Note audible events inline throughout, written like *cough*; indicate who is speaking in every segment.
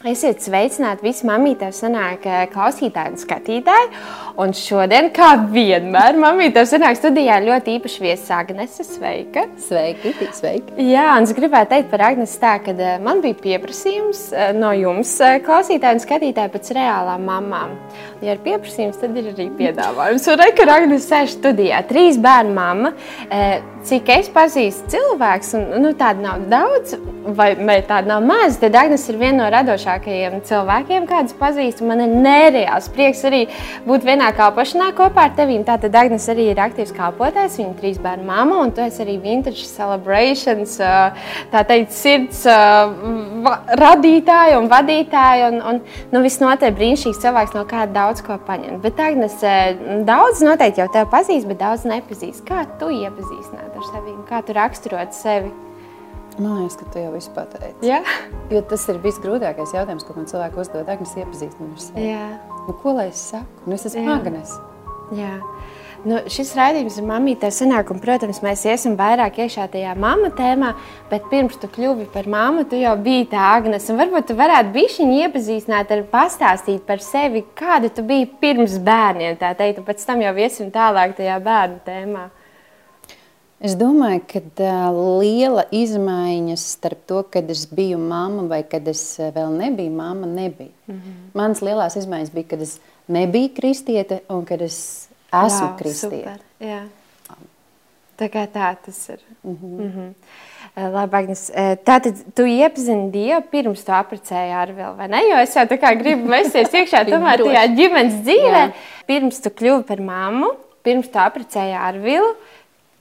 Speaker 1: Esiet sveicināti visi mamītēm, sanāk klausītāji un skatītāji. Un šodien, kā vienmēr, mamītēm sanāk studijā ļoti īpaši viesis Agnese. Sveika!
Speaker 2: Sveiki, sveiki!
Speaker 1: Jā, un es gribētu teikt par Agnesi tā, ka eh, man bija pieprasījums eh, no jums, klausītāji un skatītāji, pēc reālām mamām. Ja ir pieprasījums, tad ir arī piedāvājums. Un rekur Agnese sēž studijā, trīs bērnu mamma. Cik es pazīstu cilvēks, un nu, tāda nav daudz, vai tāda nav maz, tad Agnese ir viena no radošākajām foršākajiem cilvēkiem, kādus pazīstu. Man ir nereāls prieks arī būt vienā kalpošanā kopā ar tevi. Tātad Agnēs arī ir aktīvs kalpotājs, viņa trīs bērnu māma, un tu esi arī Vintage Celebrations, tā teikt, sirds radītāja un vadītāja. Un, un, nu, visnotaļ brīnišķīgs cilvēks, no kāda daudz ko paņemt. Bet Agnēs daudz noteikti jau tevi pazīst, bet daudz nepazīst. Kā tu iepazīstināt ar sevi? Kā tu raksturot sevi?
Speaker 2: Man liekas, ka tu jau visu pateici.
Speaker 1: Ja?
Speaker 2: Jo tas ir visgrūtākais jautājums, ko man cilvēki uzdod. Agnes iepazīstina ar sevi.
Speaker 1: Jā.
Speaker 2: Nu, ko lai es saku? Nu, es esmu. Jā.
Speaker 1: Nu, šis raidījums ir mamīte sanāk, un, protams, mēs iesim vairāk iekšā tajā mamma tēmā, bet pirms tu kļuvi par mammu, tu jau biji tā Agnes, un varbūt tu varētu bišķiņi iepazīstināt ar pastāstīt par sevi, kāda tu biji pirms bērniem, tā teikt, un pēc tam jau iesim tālāk tajā bērnu tēmā.
Speaker 2: Es domāju, ka uh, liela izmaiņa starp to, kad es biju mamma vai kad es vēl nebiju mamma, nebija. Mm -hmm. Manas lielās izmaiņas bija, kad es nebiju kristiete un kad es esmu Jā, kristiete.
Speaker 1: Tā kā tā tas ir. Mm -hmm. Mm -hmm. Labi, Agnes. Tātad tu iepazini Dievu pirms tu apprecēji ar vēl, vai ne? Jo es jau tā kā gribu mesties iekšā *laughs* tomēr tajā ģimenes dzīvē. Jā. Pirms tu kļuvi par mammu, pirms tu apprecēji ar Vilu,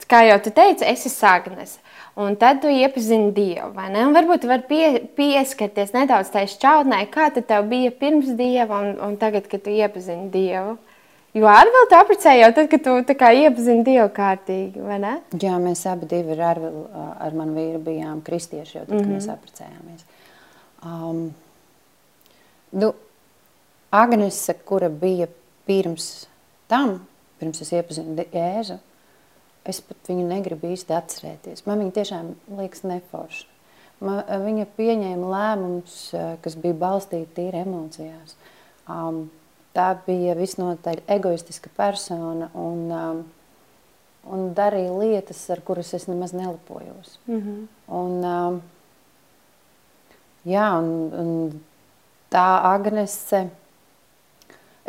Speaker 1: kā jau tu teici, esi Sagnes. Un tad tu iepazini Dievu. Varbūt tu vari pie, pieskarties nedaudz tai šķautnē, kā tev bija pirms Dieva un, un tagad, kad tu iepazini Dievu. Jo tu apprecēji jau tad, kad tu iepazini Dievu kārtīgi, vai ne?
Speaker 2: Jā, mēs abi ar, Arvilu, ar manu vīru bijām kristieši jau tad, kad mm -hmm. mēs apprecējāmies. Um, nu, Agnese, kura bija pirms tam, pirms es iepazinu Jēzu, es pat viņu negribu īsti atcerēties. Man viņa tiešām liekas neforša. Man, viņa pieņēma lēmumus, eh, kas bija balstīti tīri emocijās. Um, tā bija visnotaļ egoistiska persona un, um, un darīja lietas, ar kuras es nemaz nelepojos. Mm -hmm. un, um, jā, un, un tā Agnese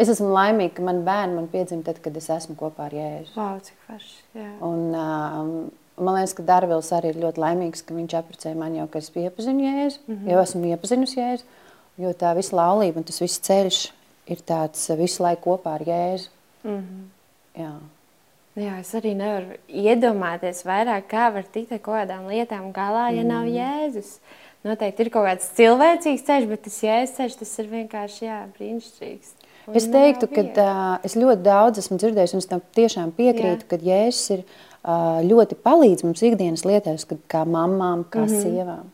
Speaker 2: Es esmu laimīga, ka man bērni man piedzima tad, kad es esmu kopā ar Jēzu.
Speaker 1: Wow, cik forši. Jā.
Speaker 2: Un, um, man liekas, ka Darvils arī ir ļoti laimīgs, ka viņš apprecēja mani jau, kad es iepazinu Jēzu, mm -hmm. jau esmu iepazinusi Jēzu, jo tā visa laulība un tas viss ceļš ir tāds visu laiku kopā ar Jēzu. Mm -hmm. Jā.
Speaker 1: Jā, es arī nevaru iedomāties vairāk, kā var tikt ar kaut kādām lietām galā, ja mm. nav Jēzus. Noteikti ir kaut kāds cilvēcīgs ceļš, bet tas Jēzus ceļš, tas ir vienkārši jā, brīnišķīgs.
Speaker 2: Es teiktu, ka uh, es ļoti daudz esmu dzirdējis, un es tam tiešām piekrītu, ka Jēzus ir uh, ļoti palīdz mums ikdienas lietās, kad, kā mamām, kā mm -hmm. sievām.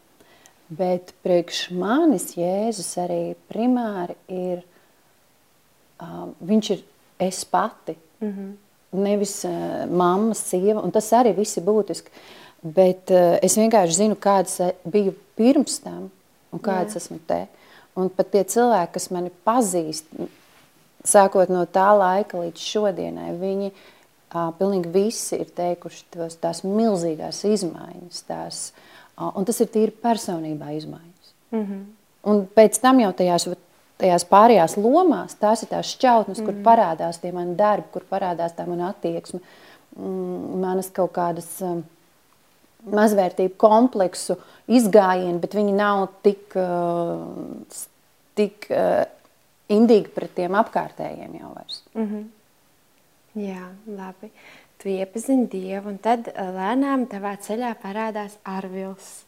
Speaker 2: Bet priekš manis Jēzus arī primāri ir, uh, viņš ir es pati, mm -hmm. nevis uh, mamma, sieva, un tas arī viss ir būtiski. Bet uh, es vienkārši zinu, kādas biju pirms tam un kādas Jā. esmu te. Un pat tie cilvēki, kas mani pazīst, sākot no tā laika līdz šodienai, viņi uh, pilnīgi visi ir teikuši tos, tās milzīgās izmaiņas, tās, uh, un tas ir tīri personībā izmaiņas. Mm -hmm. Un pēc tam jau tajās, tajās pārējās lomās, tās ir tās šķautnes, mm -hmm. kur mhm. parādās tie mani darbi, kur parādās tā mana attieksme, mm, manas kaut kādas um, mazvērtību kompleksu izgājieni, bet viņi nav tik, uh, tik uh, indīgi pret tiem apkārtējiem jau vairs. Mm -hmm.
Speaker 1: Jā, labi. Tu iepazini Dievu, un tad eh, lēnām tavā ceļā parādās Arvils.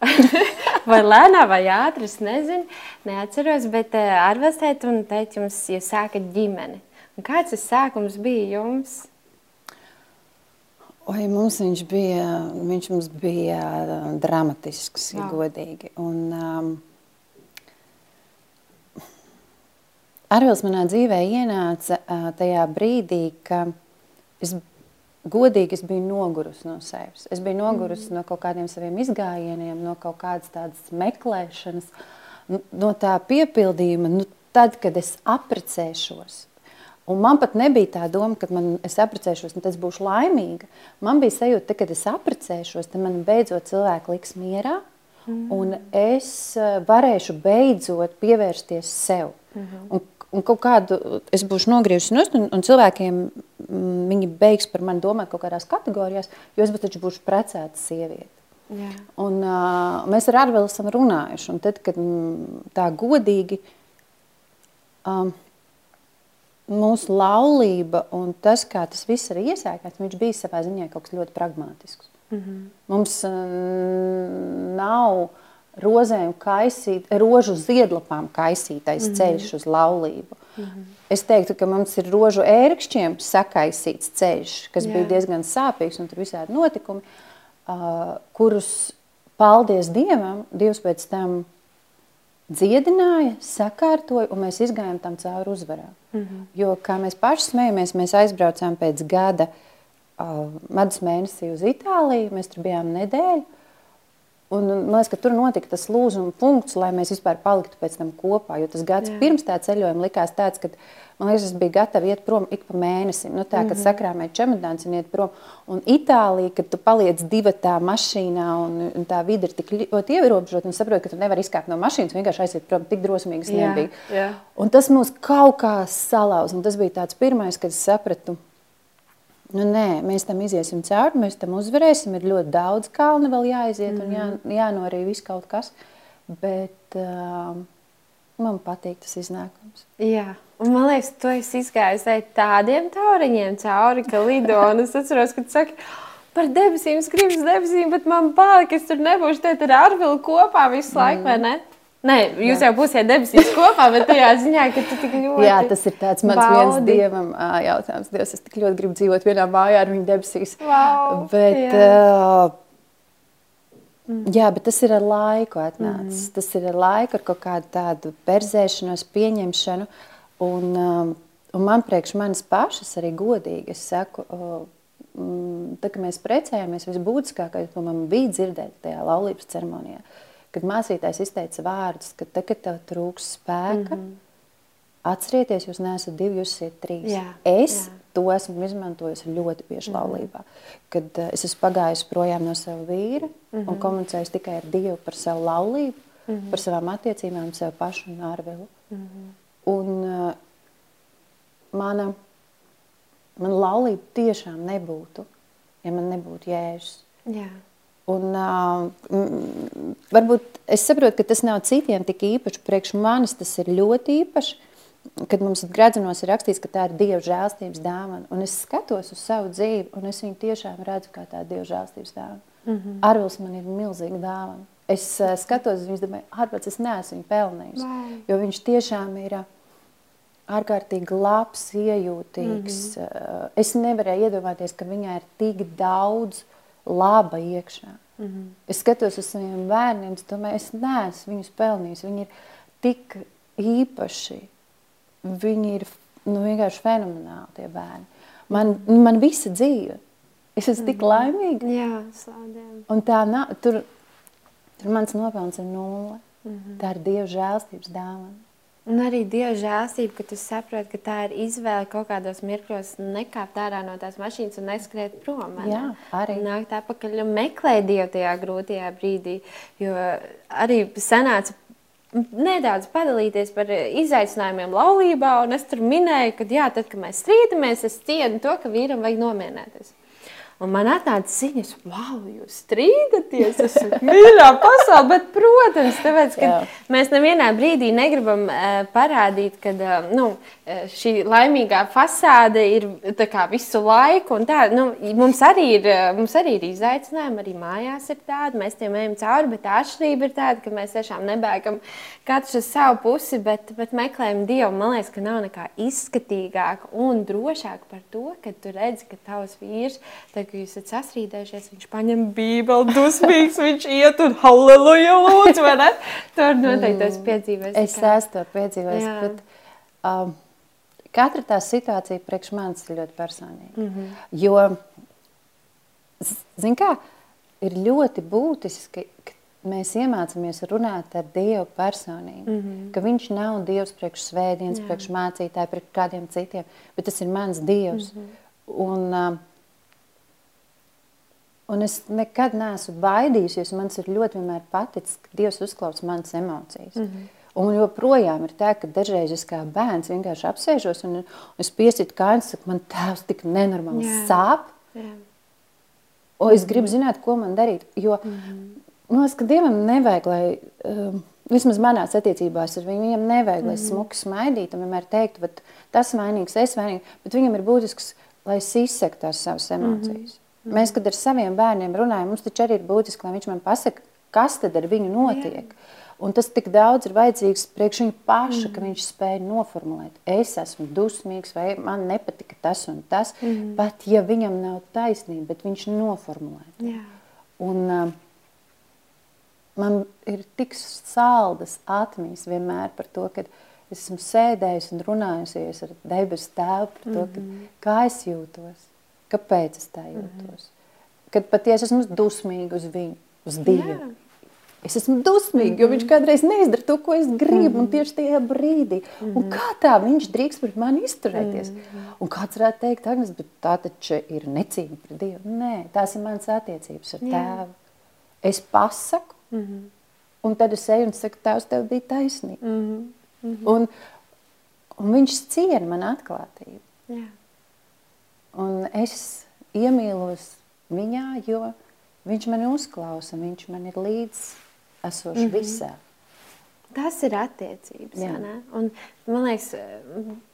Speaker 1: *laughs* vai lēnā vai ātri, es nezinu, neatceros, bet eh, Arvils teica, un teica jums, ja sākat ģimeni. Un kāds tas sākums bija jums?
Speaker 2: Oi, mums viņš bija, viņš mums bija eh, dramatisks, ja godīgi. Un, um, Arvils manā dzīvē ienāca tajā brīdī, ka es godīgi es biju nogurusi no sevis. Es biju nogurusi mm. no kaut kādiem saviem izgājieniem, no kaut kādas tādas meklēšanas. no tā piepildījuma, nu, tad, kad es apprecēšos. Un man pat nebija tā doma, ka man, es apprecēšos, un tas būšu laimīga. Man bija sajūta, ka, kad es apprecēšos, tad man beidzot cilvēki liks mierā, mm. un es varēšu beidzot pievērsties sev. Mm -hmm. un, un kaut kādu es būšu nogriezusi nost, un, un cilvēkiem mm, viņi beigs par mani domāt kaut kādās kategorijās, jo es taču būšu precēta sieviete. Jā. Un, uh, mēs ar Arvelu esam runājuši, un tad, kad mm, tā godīgi um, mūsu laulība un tas, kā tas viss ir iesākts, viņš bija savā ziņā kaut kas ļoti pragmātisks. Mm -hmm. Mums um, nav rozēm kaisīt, rožu ziedlapām kaisītais mm -hmm. ceļš uz laulību. Mm -hmm. Es teiktu, ka mums ir rožu ērkšķiem sakaisīts ceļš, kas Jā. bija diezgan sāpīgs un tur visādi notikumi, uh, kurus, paldies Dievam, Dievs pēc tam dziedināja, sakārtoja, un mēs izgājām tam cauri uzvarā. Mm -hmm. Jo, kā mēs paši smējamies, mēs aizbraucām pēc gada uh, medus mēnesī uz Itāliju, mēs tur bijām nedēļu, Un, man liekas, ka tur notika tas lūzuma punkts, lai mēs vispār paliktu pēc tam kopā. Jo tas gads Jā. pirms tā ceļojuma likās tāds, ka man liekas, es biju gatava iet prom ik pa mēnesim. Nu, tā, kad mm -hmm. sakrāmēji čemodāns un iet prom. Un Itālija, kad tu paliec divatā mašīnā un, un tā vide ir tik ļoti ierobežota un saproti, ka tu nevari izkāpt no mašīnas, vienkārši aiziet prom, tik drosmīgs nebija. Jā. Un tas mūs kaut kā salauz. Un tas bija tāds pirmais, kad es sapratu, Nu, nē, mēs tam iziesim cauri, mēs tam uzvarēsim. Ir ļoti daudz kalnu vēl jāiziet mm -hmm. un jā, mhm. jānorī viss kaut kas. Bet uh, man patīk tas iznākums.
Speaker 1: Jā. Un man liekas, tu esi izgājis tādiem tauriņiem cauri, ka lido. Es atceros, ka tu saki, par debesīm, es gribu uz debesīm, bet man palika, es tur nebūšu te ar Arvilu kopā visu laiku, mm. vai ne? Nē, jūs jā. jau būsiet debesīs kopā, bet tajā ziņā, ka tu tik ļoti.
Speaker 2: Jā, tas ir tāds mans baudi. viens dievam jautājums. Dievs, es tik ļoti gribu dzīvot vienā mājā ar viņu debesīs.
Speaker 1: Wow,
Speaker 2: bet, jā. Uh, jā, bet tas ir ar laiku atnācis. Mm. Tas ir ar laiku, ar kaut kādu tādu perzēšanos, pieņemšanu. Un, um, un man priekš manis pašas arī godīgi, es saku, uh, tā, kad mēs precējāmies, visbūtiskākais, ko man bija dzirdēt tajā laulības ceremonijā, uh, kad māsītājs izteica vārdus, ka tad, kad tev trūks spēka, mm -hmm. atcerieties, jūs neesat divi, jūs esat trīs. Jā, es jā. to esmu izmantojusi ļoti bieži mm -hmm. laulībā. Kad uh, es esmu pagājusi projām no sava vīra mm -hmm. un mhm. komunicējusi tikai ar Dievu par savu laulību, mm -hmm. par savām attiecībām, sev pašu un ārvilu. Mm -hmm. Un uh, mana, mana laulība tiešām nebūtu, ja man nebūtu jēzus.
Speaker 1: Jā.
Speaker 2: Un, uh, varbūt es saprotu, ka tas nav citiem tik īpaši. Priekš manis tas ir ļoti īpaši. Kad mums gradzienos ir rakstīts, ka tā ir Dieva žēlstības dāvana, un es skatos uz savu dzīvi, un es viņu tiešām redzu kā tādu Dieva žēlstības dāvanu. Mm -hmm. Arvils man ir milzīga dāvana. Es uh, skatos uz viņu, domāju, ārpēc es neesmu viņu pelnījis, Vai. jo viņš tiešām ir uh, ārkārtīgi labs, iejūtīgs. Mm -hmm. es nevarēju iedomāties, ka viņai ir tik daudz uh, laba iekšā. Mm -hmm. Es skatos uz saviem bērniem, es domāju, es neesmu viņus pelnījis. Viņi ir tik īpaši. Viņi ir nu, vienkārši fenomenāli, tie bērni. Man, man visa dzīve. Es esmu mm -hmm. tik mhm. laimīga.
Speaker 1: Jā, slādiem.
Speaker 2: Un tā nav, tur, tur mans nopelns ir nulle. Mm -hmm. Tā ir Dieva žēlstības dāvana.
Speaker 1: Un arī Dieva žēlstība, ka tu saproti, ka tā ir izvēle kaut kādos mirkļos nekāpt ārā no tās mašīnas un neskriet prom.
Speaker 2: Jā, arī.
Speaker 1: Nākt atpakaļ un meklēt Dievu tajā grūtajā brīdī. Jo arī sanāca nedaudz padalīties par izaicinājumiem laulībā, un es tur minēju, ka jā, tad, kad mēs strīdamies, es cienu to, ka vīram vajag nomierināties. Un man atnāca ziņas, wow, jūs strīdaties, tas ir mīļā pasaule. Bet, protams, tāpēc, ka Jā. mēs nevienā brīdī negribam uh, parādīt, ka uh, nu, šī laimīgā fasāde ir kā, visu laiku. Tā, nu, mums, arī ir, mums arī ir izaicinājumi, arī mājās ir tādi. Mēs tiem ejam cauri, bet atšķirība ir tāda, ka mēs tiešām nebēgam katrs uz savu pusi, bet, bet meklējam Dievu. Man liekas, ka nav nekā izskatīgāka un drošāka par to, ka tu redzi, ka tavs vīrs. Tā, kad jūs esat sasrīdējušies, viņš paņem bībeli, *laughs* dusmīgs, viņš iet un halleluja lūdzu, vai ne? Tur noteikti esmu piedzīvojis.
Speaker 2: Es esmu to piedzīvojis, Jā. bet um, katra tā situācija priekš manis ir ļoti personīga. Mm -hmm. Jo, zin kā, ir ļoti būtiski, ka mēs iemācāmies runāt ar Dievu personīgi. Mm -hmm. Ka Viņš nav Dievs priekš svētdienas, priekš mācītāji, priekš kādiem citiem, bet tas ir mans Dievs. Mm -hmm. un, uh, un es nekad neesmu baidījusies. Man ir ļoti paticis, ka Dievs uzklausa manas emocijas. Mm -hmm. Un joprojām ir tā, ka dažreiz es kā bērns vienkārši apsēžos un, un es piesitu kājas, saku, man tēvs tik nenormāli Jā. sāp. Jā. Un es gribu zināt, ko man darīt. Jo mm -hmm. Man liekas, ka Dievam nevajag, lai um, vismaz manās attiecībās ar viņu, viņam nevajag, lai mm -hmm. smuki smaidītu un vienmēr teiktu, bet tas vainīgs, es vainīgs, bet viņam ir būtisks, lai es izsektu tās savas emocijas. Mm -hmm. Mēs, kad ar saviem bērniem runājam, mums taču arī ir būtiski, lai viņš man pasaka, kas tad ar viņu notiek. Jā. Un tas tik daudz ir vajadzīgs priekš viņa paša, mm. ka viņš spēja noformulēt. Es esmu dusmīgs, vai man nepatika tas un tas. Mm. Pat ja viņam nav taisnība, bet viņš noformulē. Yeah. Un, uh, man ir tik saldas atmiņas vienmēr par to, ka es esmu sēdējis un runājusies ar debesu tēvu par to, ka, mhm. kā es jūtos, kāpēc es tā mhm. jūtos. Kad patiesi esmu dusmīga uz viņu, uz Dievu. Jā. Es esmu dusmīga, jo viņš mhm. kādreiz neizdara to, ko es gribu, mm -hmm. un tieši tajā brīdī. Mm -hmm. Un kā tā viņš drīkst pret mani izturēties? Mm -hmm. Un kāds varētu teikt, Agnes, bet tā taču ir necīņa pret Dievu. Nē, tās ir manas attiecības ar Jā. tēvu. Es pasaku, Mm -hmm. Un tad es eju un saku, tēvs, tev bija taisnība. Mm -hmm. un, un viņš ciena man atklātību. Jā. Un es iemīlos viņā, jo viņš mani uzklausa, viņš man ir līdz esošs mm -hmm. visā.
Speaker 1: Tas ir attiecības. Un, man liekas,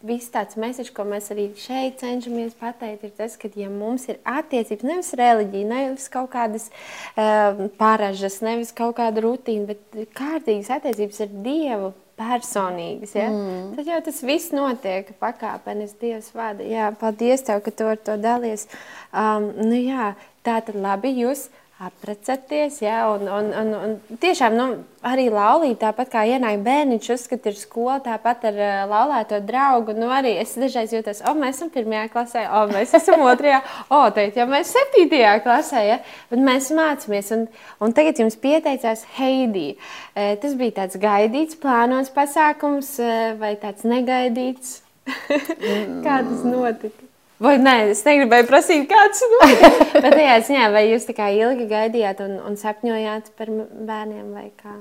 Speaker 1: viss tāds mēsīčs, ko mēs arī šeit cenšamies pateikt, ir tas, ka, ja mums ir attiecības, nevis reliģija, nevis kaut kādas uh, paražas, nevis kaut kāda rutīna, bet kārtīgas attiecības ar Dievu. Personīgas, ja? mm. Tad jau tas viss notiek pakāpeniski. Dievs vada. Jā, paldies, tev, ka tu ar to dalies. Um, nu, jā, tā tad labi. Jūs Apprecēties, jā, un, un, un, un tiešām nu, arī laulība, tāpat kā ienāk bērniņš, uzskata, ir skola, tāpat ar uh, laulēto draugu. Nu, arī es dažreiz jūtos, o, mēs esam pirmajā klasē, o, mēs esam otrajā, o, teikt, jau mēs septītajā klasē, ja? bet mēs mācāmies. Un, un tagad jums pieteicās Heidi. Uh, tas bija tāds gaidīts, plānots pasākums uh, vai tāds negaidīts? *laughs* Kā tas notika? Vai nē, es negribēju prasīt, kāds ir. *laughs* Bet tajā ziņā, vai jūs tā kā ilgi gaidījāt un, un sapņojāt par bērniem vai kā?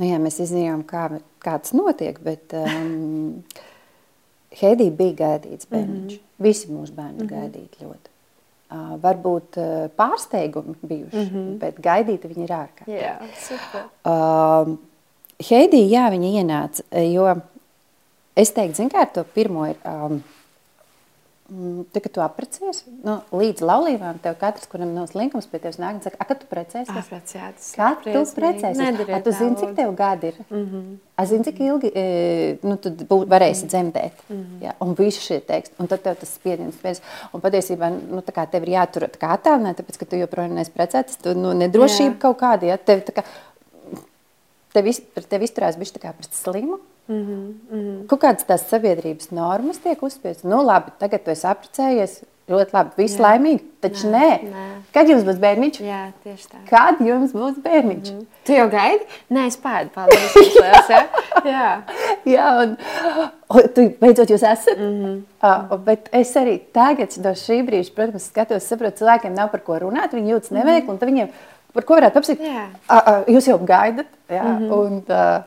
Speaker 2: Nu jā, mēs izzinājām, kā, kā tas notiek, bet um, Heidī bija gaidīts bērniņš. Mm -hmm. Visi mūsu bērni mm -hmm. gaidīti ļoti. Uh, varbūt uh, pārsteigumi bijuši, mm -hmm. bet gaidīti viņi ir ārkārtīgi.
Speaker 1: Jā, super.
Speaker 2: Uh, Heidī, jā, viņa ienāca, jo es teiktu, zin kā ar to pirmo ir... Um, tad, kad tu apprecējies, nu, līdz laulībām, tev katrs, kuram nav slinkums pie tevis nāk un saka, kad tu precēsies?
Speaker 1: Apprecēties.
Speaker 2: Kad tu precēsies? A, tu zini, cik tev gadi ir? Mm -hmm. A, zini, cik ilgi e, nu, tu varēsi dzemdēt? Mm -hmm. ja? Un visi šie teksti. Un tad tev tas spiediens, spiediens. Un patiesībā, nu, tā kā tev ir jātur kā attālināt, tāpēc, ka tu joprojām neesi precētas, tu nu, nedrošība Jā. kaut kāda, ja? Tev, tā kā, tev, tev izturās bišķi tā kā pret slimu. Mm -hmm, mm -hmm. Kādas tās sabiedrības normas tiek uzspiestas. Nu, labi, tagad tu esi apprecējies. Ļoti labi, viss Jā. laimīgi. Taču nē, nē. nē. Kad jums būs bērniņš?
Speaker 1: Jā, tieši tā.
Speaker 2: Kad jums būs bērniņš? Mm -hmm.
Speaker 1: Tu jau gaidi? Nē, es pēdu, paldies. Izlēs, ja? Jā, *laughs*
Speaker 2: Jā un, un tu beidzot jūs esat. Mm -hmm. uh, bet es arī tagad no šī brīža, protams, skatos, saprotu, cilvēkiem nav par ko runāt, viņi jūtas neveikli, mm -hmm. un tad viņiem par ko varētu uh, jūs jau gaidat, jā, mm -hmm. un... Uh,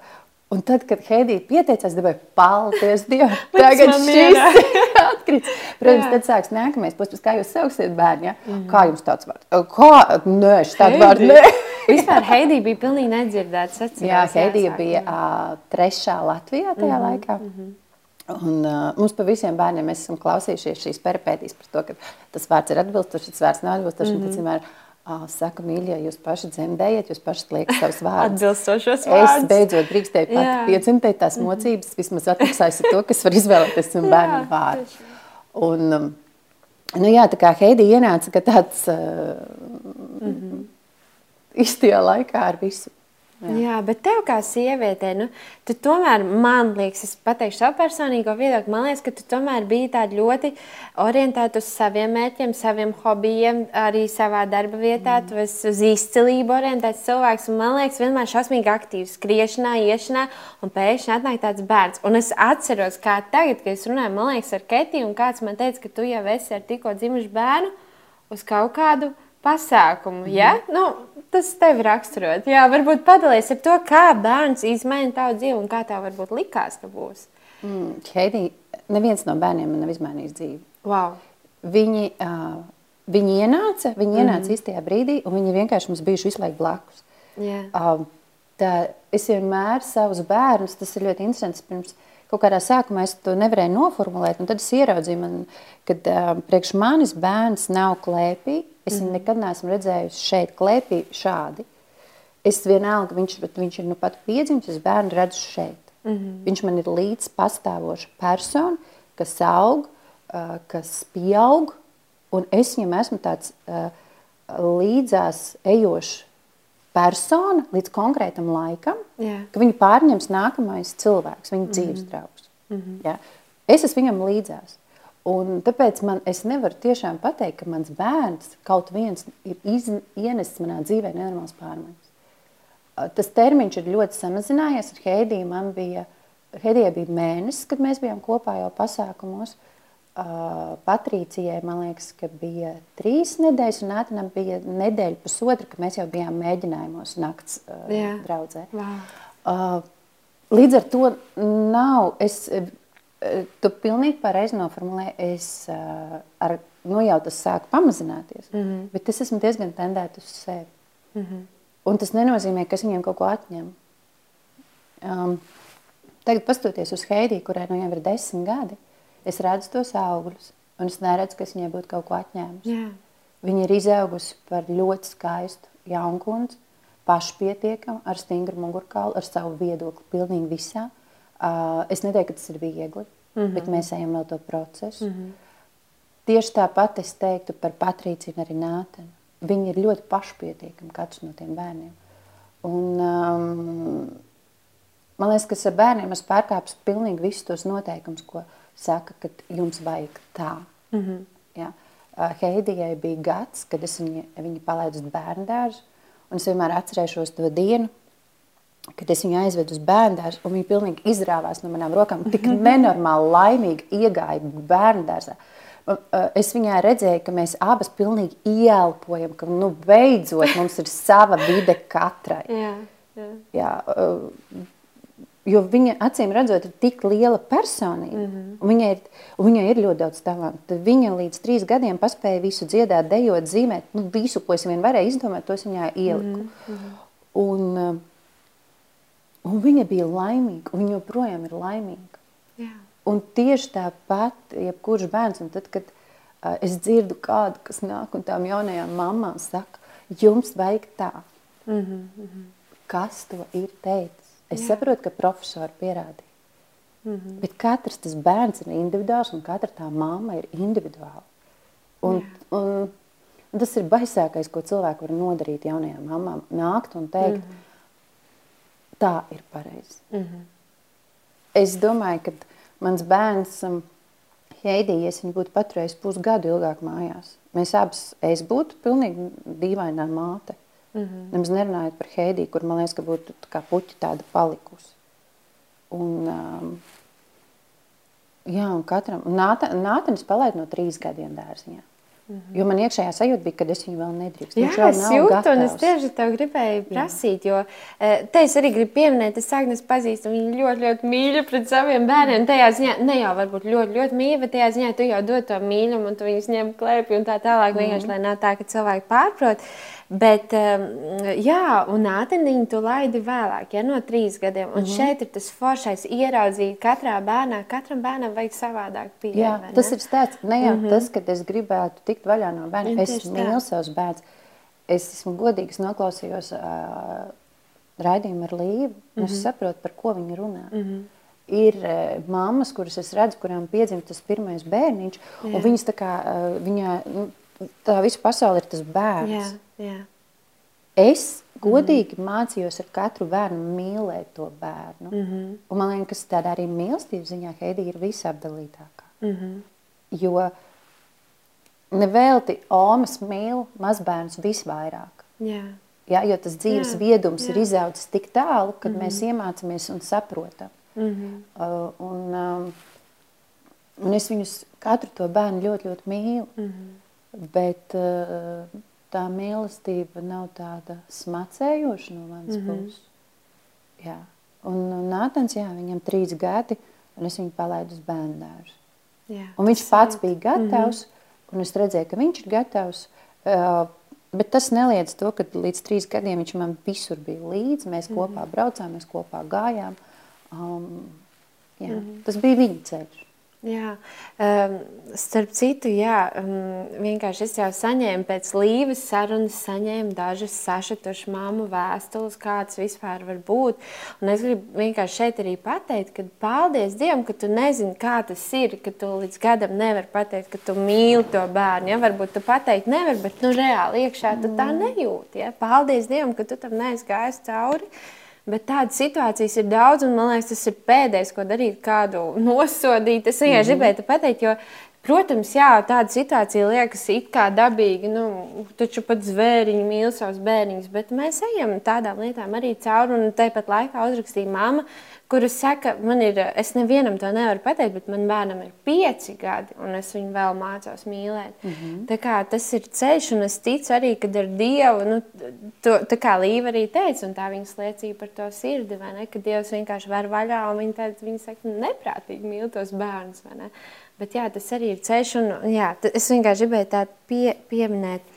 Speaker 2: Un tad, kad Heidija pieteicās, dabūja paldies Dievam. *laughs* Tagad šis *laughs* atkrits. Protams, tad sāks nākamais posms, kā jūs sauksiet bērni. Ja? Mm. Kā jums tāds vārds? Kā? Nē, šis tāds vārds. Nē. *laughs*
Speaker 1: Vispār Heidija bija pilnīgi nedzirdēts. Atcerās,
Speaker 2: jā, Heidija bija uh, trešā Latvijā tajā mm -hmm. laikā. Mm -hmm. Un, uh, mums par visiem bērniem esam klausījušies šīs peripētīs par to, ka tas vārds ir atbilstošs, tas vārds nav atbilstošs. Mm -hmm. Saka, mīļie, jūs paši dzemdējat, jūs paši liekat savus *laughs* vārdus.
Speaker 1: Atbilstošos vārdus.
Speaker 2: Es beidzot drīkstēju pat piedzemdēt tās mhm. mocības, vismaz atmaksājas to, kas var izvēlēties un *laughs* bērnu vārdu. Un, um, nu jā, tā kā Heidi ienāca, ka tāds uh, mm -hmm. *laughs* īstajā laikā ar visu.
Speaker 1: Jā. Jā, bet tev kā sievietei, nu, tu tomēr, man liekas, es pateikšu savu personīgo viedokli, man liekas, ka tu tomēr biji tāda ļoti orientēta uz saviem mērķiem, saviem hobijiem, arī savā darba vietā. Mm. Tu esi uz izcilību orientēts cilvēks, un man liekas, vienmēr šausmīgi aktīvs, skriešanā, iešanā, un pēkšņi atnāk tāds bērns. Un es atceros, kā tagad, kad es runāju, man liekas, ar Ketiju, un kāds man teica, ka tu jau esi ar tikko dzimušu bērnu uz kaut kādu pasākumu. Mm. Ja? Nu, tas tev raksturot. Jā, varbūt padalīties ar to, kā bērns izmaina tavu dzīvi un kā tev varbūt likās, ka būs.
Speaker 2: Mm, Heidi, neviens no bērniem man nav izmainījis dzīvi.
Speaker 1: Wow.
Speaker 2: Viņi, uh, viņi ienāca, viņi mm -hmm. ienāca īstajā brīdī, un viņi vienkārši mums bijuši visu laiku blakus.
Speaker 1: Yeah.
Speaker 2: Uh, tā, es vienmēr savus bērnus, tas ir ļoti interesants. Pirms kaut kādā sākumā es to nevarēju noformulēt, un tad es ieraudzīju, man, ka uh, priekš manis bērns nav klēpī, Es viņu nekad neesmu redzējusi šeit, klēpī, šādi. Es vienalga, viņš, viņš ir nu pat piedzimis, es bērnu redzu šeit. Mm -hmm. Viņš man ir līdz pastāvoša persona, kas aug, uh, kas pieaug, un es viņam esmu tāds uh, līdzās ejošs persona līdz konkrētam laikam,
Speaker 1: yeah.
Speaker 2: ka viņu pārņems nākamais cilvēks, viņa mm -hmm. dzīves draugs. Mm -hmm. ja? Es esmu viņam līdzās. Un tāpēc man, es nevaru tiešām pateikt, ka mans bērns kaut viens ir iz, ienesis manā dzīvē nenormāls pārmaiņas. Tas termiņš ir ļoti samazinājies. Ar Heidiju man bija, Heidijai bija mēnesis, kad mēs bijām kopā jau pasākumos. Uh, Patricijai, man liekas, ka bija trīs nedēļas, un Nātanam bija nedēļa pusotra, kad mēs jau bijām mēģinājumos nakts uh,
Speaker 1: Jā.
Speaker 2: draudzē.
Speaker 1: Wow.
Speaker 2: Uh, līdz ar to nav, es Tu pilnīgi pareizi noformulēji. Es uh, ar, nu, jau tas sāku pamazināties, mm -hmm. bet es esmu diezgan tendēta uz sevi. Mm -hmm. Un tas nenozīmē, ka es viņiem kaut ko atņemu. Um, tagad, pastoties uz Heidiju, kurai nu jau ir desmit gadi, es redzu tos augļus, un es neredzu, ka es viņai būtu kaut ko atņēmusi.
Speaker 1: Yeah.
Speaker 2: Viņa ir izaugusi par ļoti skaistu jaunkundzi, pašpietiekamu, ar stingru mugurkaulu, ar savu viedokli pilnīgi visā. Uh, es neteiktu, ka tas ir viegli, mm -hmm. bet mēs ejam vēl to procesu. Mm -hmm. Tieši tāpat es teiktu par Patrīciju arī Nātenu. Viņi ir ļoti pašpietiekami, katrs no tiem bērniem. Un, um, man liekas, ka ar bērniem es pārkāpju pilnīgi visus tos noteikumus, ko saka, ka jums vajag tā. Mm -hmm. ja? uh, Heidijai bija gads, kad es viņu, viņu palaidu uz bērnu dārzu, un es vienmēr atcerēšos to dienu, kad es viņu aizvedu uz bērnu un viņa pilnīgi izrāvās no manām rokām. Tik nenormāli laimīgi iegāja bērnu dārzā. Es viņai redzēju, ka mēs abas pilnīgi ieelpojam, ka nu, beidzot mums ir sava vide katrai. *laughs*
Speaker 1: Jā, jā.
Speaker 2: Jā, jo viņa acīm redzot, ir tik liela personība. Mm -hmm. viņai, ir, viņai ir ļoti daudz talantu. Viņa līdz trīs gadiem paspēja visu dziedāt, dejot, zīmēt. Nu, visu, ko es vien varēju izdomāt, to es viņai ieliku. Mm -hmm. Un, Un viņa bija laimīga, un viņa joprojām ir laimīga.
Speaker 1: Jā.
Speaker 2: Un tieši tāpat, jebkurš bērns, un tad, kad uh, es dzirdu kādu, kas nāk un tām jaunajām mamām saka, jums vajag tā.
Speaker 1: Mm -hmm, mm -hmm.
Speaker 2: Kas to ir teicis? Es Jā. saprotu, ka profesori pierādīja.
Speaker 1: Mm -hmm.
Speaker 2: Bet katrs tas bērns ir individuāls, un katra tā mamma ir individuāla. Un, Jā. un, un tas ir baisākais, ko cilvēki var nodarīt jaunajām mamām. Nākt un teikt, mm -hmm tā ir pareizi.
Speaker 1: Mm -hmm.
Speaker 2: Es domāju, ka mans bērns, um, Heidija, ja būtu paturējusi pusgadu ilgāk mājās, mēs abas, es būtu pilnīgi dīvainā māte.
Speaker 1: Mm -hmm.
Speaker 2: Nemaz nerunājot par Heidiju, kur man liekas, ka būtu kā puķi tāda palikusi. Un, um, jā, un katram, Nātenis palaid no trīs gadiem dārziņā. Mm -hmm. Jo man iekšējā sajūta bija, ka es viņu vēl nedrīkstu.
Speaker 1: Jā, es jūtu, gatavs. un es tieši tev gribēju prasīt, Jā. jo e, te es arī gribu pieminēt, es Agnes pazīstu viņu ļoti, ļoti mīļu pret saviem bērniem. Tajā ziņā, ne jau varbūt ļoti, ļoti mīļu, bet tajā ziņā tu jau dod to mīlumu, un tu viņus ņem klēpī un tā tālāk, vienkārši, lai nav tā, ka cilvēki pārprot. Bet, jā, un ātriniņu tu laidi vēlāk, ja no trīs gadiem. Un mm -hmm. šeit ir tas foršais ieraudzīt katrā bērnā, katram bērnam vajag savādāk pieeja.
Speaker 2: Jā, tas ir stāsts. Ne jau mm -hmm. tas, ka es gribētu tikt vaļā no bērniem. Es mīlu savus bērnus. Es esmu godīgs, noklausījos uh, raidījumu ar Līvu. Mm -hmm. Es mhm. saprotu, par ko viņi runā.
Speaker 1: Mm -hmm
Speaker 2: ir mammas, kuras es redzu, kurām piedzimta tas pirmais bērniņš, Jā. un viņas tā kā, viņa, nu, tā visa pasaule ir tas bērns.
Speaker 1: Jā, jā.
Speaker 2: es godīgi mm -hmm. mācījos ar katru bērnu mīlēt to bērnu. Mm -hmm. Un man liekas, ka tādā arī mīlestības ziņā Heidi ir visapdalītākā. Mm -hmm. Jo nevelti Omas mīl mazbērnus visvairāk.
Speaker 1: Jā.
Speaker 2: Ja, jo tas dzīves jā, viedums jā. ir izaudzis tik tālu, ka mm -hmm. mēs iemācāmies un saprotam. Mm -hmm. uh, un, um, un es viņus katru to bērnu ļoti, ļoti mīlu. Mm -hmm. Bet uh, tā mīlestība nav tāda smacējoša no manas mm -hmm. puses. Jā. Un Nātans, jā, viņam trīs gadi, un es viņu palaidu uz bērnu dārzu. Un viņš pats bija gatavs, mm -hmm. un es redzēju, ka viņš ir gatavs. Uh, bet tas neliedz to, ka līdz trīs gadiem viņš man visur bija līdzi. Mēs kopā braucām, mēs kopā gājām. Um, jā, mm -hmm. Tas bija viņa ceļš.
Speaker 1: Jā, um, starp citu, jā, um, vienkārši es jau saņēmu pēc līves sarunas, saņēmu dažas sašutušas māmu vēstules, kāds vispār var būt. Un es gribu vienkārši šeit arī pateikt, ka paldies Dievam, ka tu nezini, kā tas ir, ka tu līdz gadam nevari pateikt, ka tu mīli to bērnu. Ja? Varbūt tu pateikt nevar, bet nu reāli iekšā tu tā nejūti. Ja? Paldies Dievam, ka tu tam neesi gājis cauri. Bet tādas situācijas ir daudz, un man liekas, tas ir pēdējais, ko darīt, kādu nosodīt. Es vienkārši mm -hmm. gribēju pateikt, jo, protams, jā, tāda situācija liekas it kā dabīga. Nu, taču pat zvēriņi mīl savus bērniņus, bet mēs ejam tādām lietām arī cauri. Un tāpat laikā uzrakstīja mamma kuras saka, man ir, es nevienam to nevaru pateikt, bet man bērnam ir pieci gadi, un es viņu vēl mācos mīlēt. Mm -hmm. Tā kā tas ir ceļš, un es ticu arī, ka ar Dievu, nu, to, tā kā Līva arī teica, un tā viņas liecība par to sirdi, vai ne, ka Dievs vienkārši var vaļā, un viņa, teica, viņa saka, neprātīgi mīl tos bērnus, vai ne. Bet jā, tas arī ir ceļš, un jā, es vienkārši gribēju tādu pie, pieminēt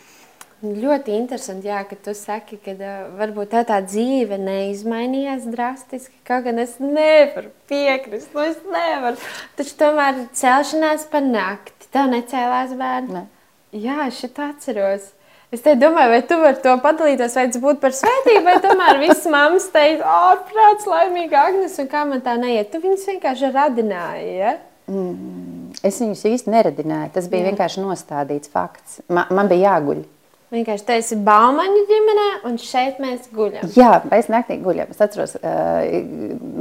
Speaker 1: Ļoti interesanti, jā, ka tu saki, ka uh, varbūt tā, tā dzīve neizmainījās drastiski. Kaut gan es nevaru piekrist, nu es nevaru. Taču tomēr celšanās pa nakti. Tev necēlās bērni?
Speaker 2: Ne.
Speaker 1: Jā, es šitā atceros. Es te domāju, vai tu vari to padalīties, vai tas būtu par svētību, vai tomēr viss mammas teica, ārprāts, laimīga Agnes, un kā man tā neiet. Tu viņus vienkārši radināji, ja?
Speaker 2: Mm, es viņus īsti neradināju. Tas bija Jā. vienkārši nostādīts fakts. Man, man bija jāguļ.
Speaker 1: Vienkārši tā ir baumaņu ģimenē, un šeit mēs guļam.
Speaker 2: Jā, mēs naktī guļam. Es atceros, uh,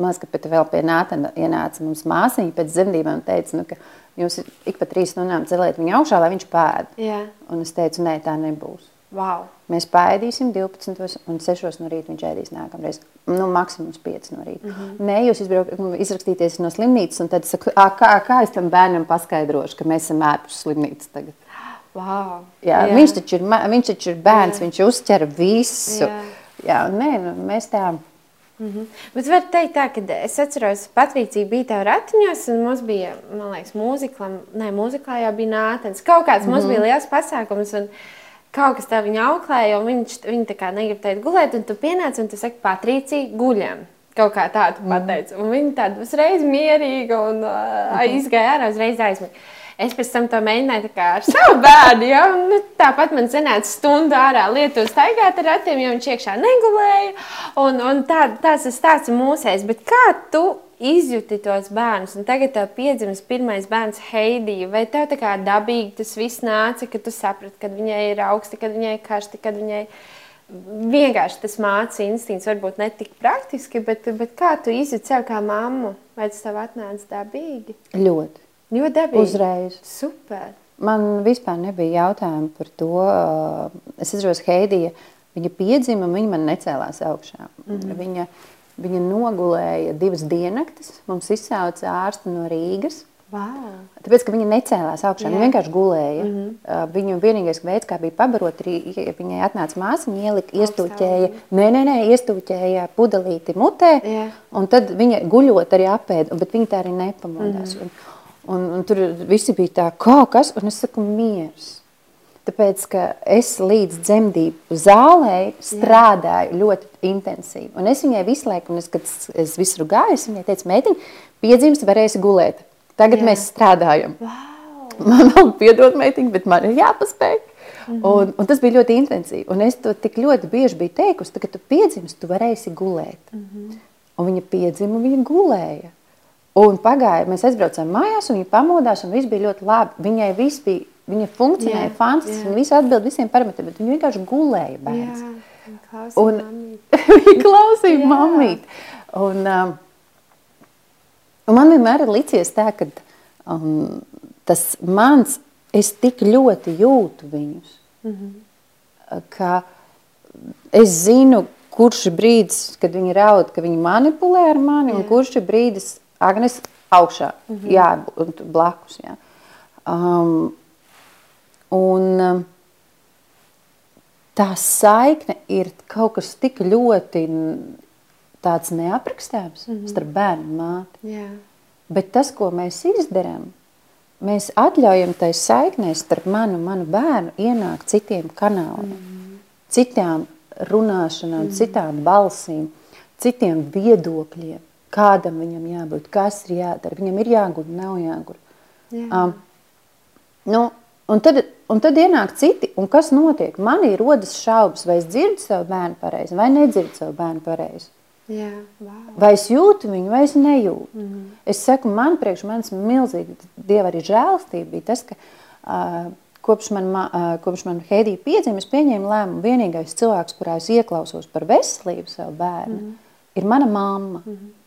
Speaker 2: maz, ka vēl pie Nātana ienāca mums māsiņa pēc dzemdībām un teica, nu, ka jūs ik pa trīs stundām celēt viņu augšā, lai viņš pēd.
Speaker 1: Jā.
Speaker 2: Un es teicu, nē, tā nebūs.
Speaker 1: Wow.
Speaker 2: Mēs pēdīsim 12 un 6 no rīta viņš ēdīs nākamreiz. Nu, maksimums 5 no rīta. Mm -hmm. Nē, jūs izbrauk, izrakstīties no slimnīcas un tad saku, kā, kā es tam bērnam paskaidrošu, ka mēs esam ārpus slimnīcas tagad.
Speaker 1: Wow.
Speaker 2: Jā, jā. Viņš, taču ir, viņš taču ir bērns, jā. viņš uzķer visu. Jā. Jā, nē, nu, mēs tā.
Speaker 1: Mm -hmm. Bet var teikt tā, ka es atceros, Patricija bija tā ratiņos, un mums bija, man liekas, mūzikla, ne, mūziklā jau bija nātens. Kaut kāds mm -hmm. mums bija liels pasākums, un kaut kas tā viņa auklēja, un viņš, viņa tā kā negrib teikt gulēt, un tu pienāc, un tu saki, Patricija, guļam. Kaut kā tādu mm pateica. Un viņa tāda uzreiz mierīga un uh, mm -hmm. izgāja ārā, uzreiz aizmīja. Es pēc tam to mēģināju ar savu bērnu. Ja? Nu, tāpat man sanāca stundu ārā lietu staigāt ar ratiem, jo viņš iekšā negulēja. Un, un tā, tās ir stāsts mūsēs. Bet kā tu izjūti tos bērnus, un tagad tev piedzimis pirmais bērns Heidija, vai tev tā kā dabīgi tas viss nāca, kad tu saprati, kad viņai ir augsti, kad viņai ir karsti, kad viņai vienkārši tas mācīja instinkts, varbūt ne tik praktiski, bet, bet kā tu izjūti sev kā mammu, vai tas tev atnāca dabīgi?
Speaker 2: Ļoti.
Speaker 1: Jo dabīgi.
Speaker 2: Uzreiz.
Speaker 1: Super.
Speaker 2: Man vispār nebija jautājumu par to. Es atceros, Heidija, viņa piedzima, viņa man necēlās augšā. Mm -hmm. viņa, viņa nogulēja divas diennaktis. Mums izsauca ārsti no Rīgas.
Speaker 1: Wow.
Speaker 2: Tāpēc, ka viņa necēlās augšā, viņa vienkārši gulēja. Mm -hmm. Viņu vienīgais veids, kā bija pabarot, ir, viņai atnāca māsiņa, ielika, iestūķēja, nē, nē, nē, iestūķēja pudelīti mutē, Jā. un tad viņa guļot arī apēda, bet viņa tā arī nepamodās. Mm -hmm. Un, un tur visi bija tā, kā kas, un es saku, miers. Tāpēc, ka es līdz dzemdību zālē strādāju Jā. ļoti intensīvi. Un es viņai visu laiku, es, kad es visur gāju, es viņai teicu, meitiņ, piedzimst, varēsi gulēt. Tagad Jā. mēs strādājam.
Speaker 1: Wow.
Speaker 2: Man *laughs* vēl piedod meitiņ, bet man ir jāpaspēj. Mm -hmm. un, un tas bija ļoti intensīvi. Un es to tik ļoti bieži biju teikusi, ka, kad tu piedzimst, tu varēsi gulēt. Mm -hmm. Un viņa piedzima, un viņa gulēja. Un pagāja, mēs aizbraucām mājās, un viņa pamodās, un viss bija ļoti labi. Viņai viss bija, viņa funkcionēja fantastiski, viņa visu atbild visiem parametriem, bet viņa vienkārši gulēja bērns. Yeah.
Speaker 1: Un,
Speaker 2: viņa klausīja mammīt. *laughs* Un, um, un man vienmēr ir licies tā, ka um, tas mans, es tik ļoti jūtu viņus, mm -hmm. ka es zinu, kurš ir brīdis, kad viņi raud, ka viņi manipulē ar mani, Jā. un kurš ir brīdis, Agnes, augšā, mm -hmm. jā, blakus. Jā. Um, un um, tā saikne ir kaut kas tik ļoti tāds neaprakstāms mm -hmm. starp bērnu un māti.
Speaker 1: Jā.
Speaker 2: Bet tas, ko mēs izdarām, mēs atļaujam tai saiknē starp manu un manu bērnu ienākt citiem kanāliem, mm -hmm. citām runāšanām, mm -hmm. citām balsīm, citiem viedokļiem kādam viņam jābūt, kas ir jādara. Viņam ir jāguļ, nav jāguļ. Jā. Um, nu, un, tad, un tad ienāk citi, un kas notiek? Manī rodas šaubas, vai es dzirdu savu bērnu pareizi, vai nedzirdu savu bērnu pareizi.
Speaker 1: Jā, wow.
Speaker 2: Vai es jūtu viņu, vai es nejūtu. Mm -hmm. Es saku, man priekš manis milzīgi dieva arī žēlstība bija tas, ka uh, kopš man, uh, kopš man Heidija piedzima, es pieņēmu lēmumu, vienīgais cilvēks, kurā es ieklausos par veselību savu bērnu, mm -hmm. ir mana mamma. Mm -hmm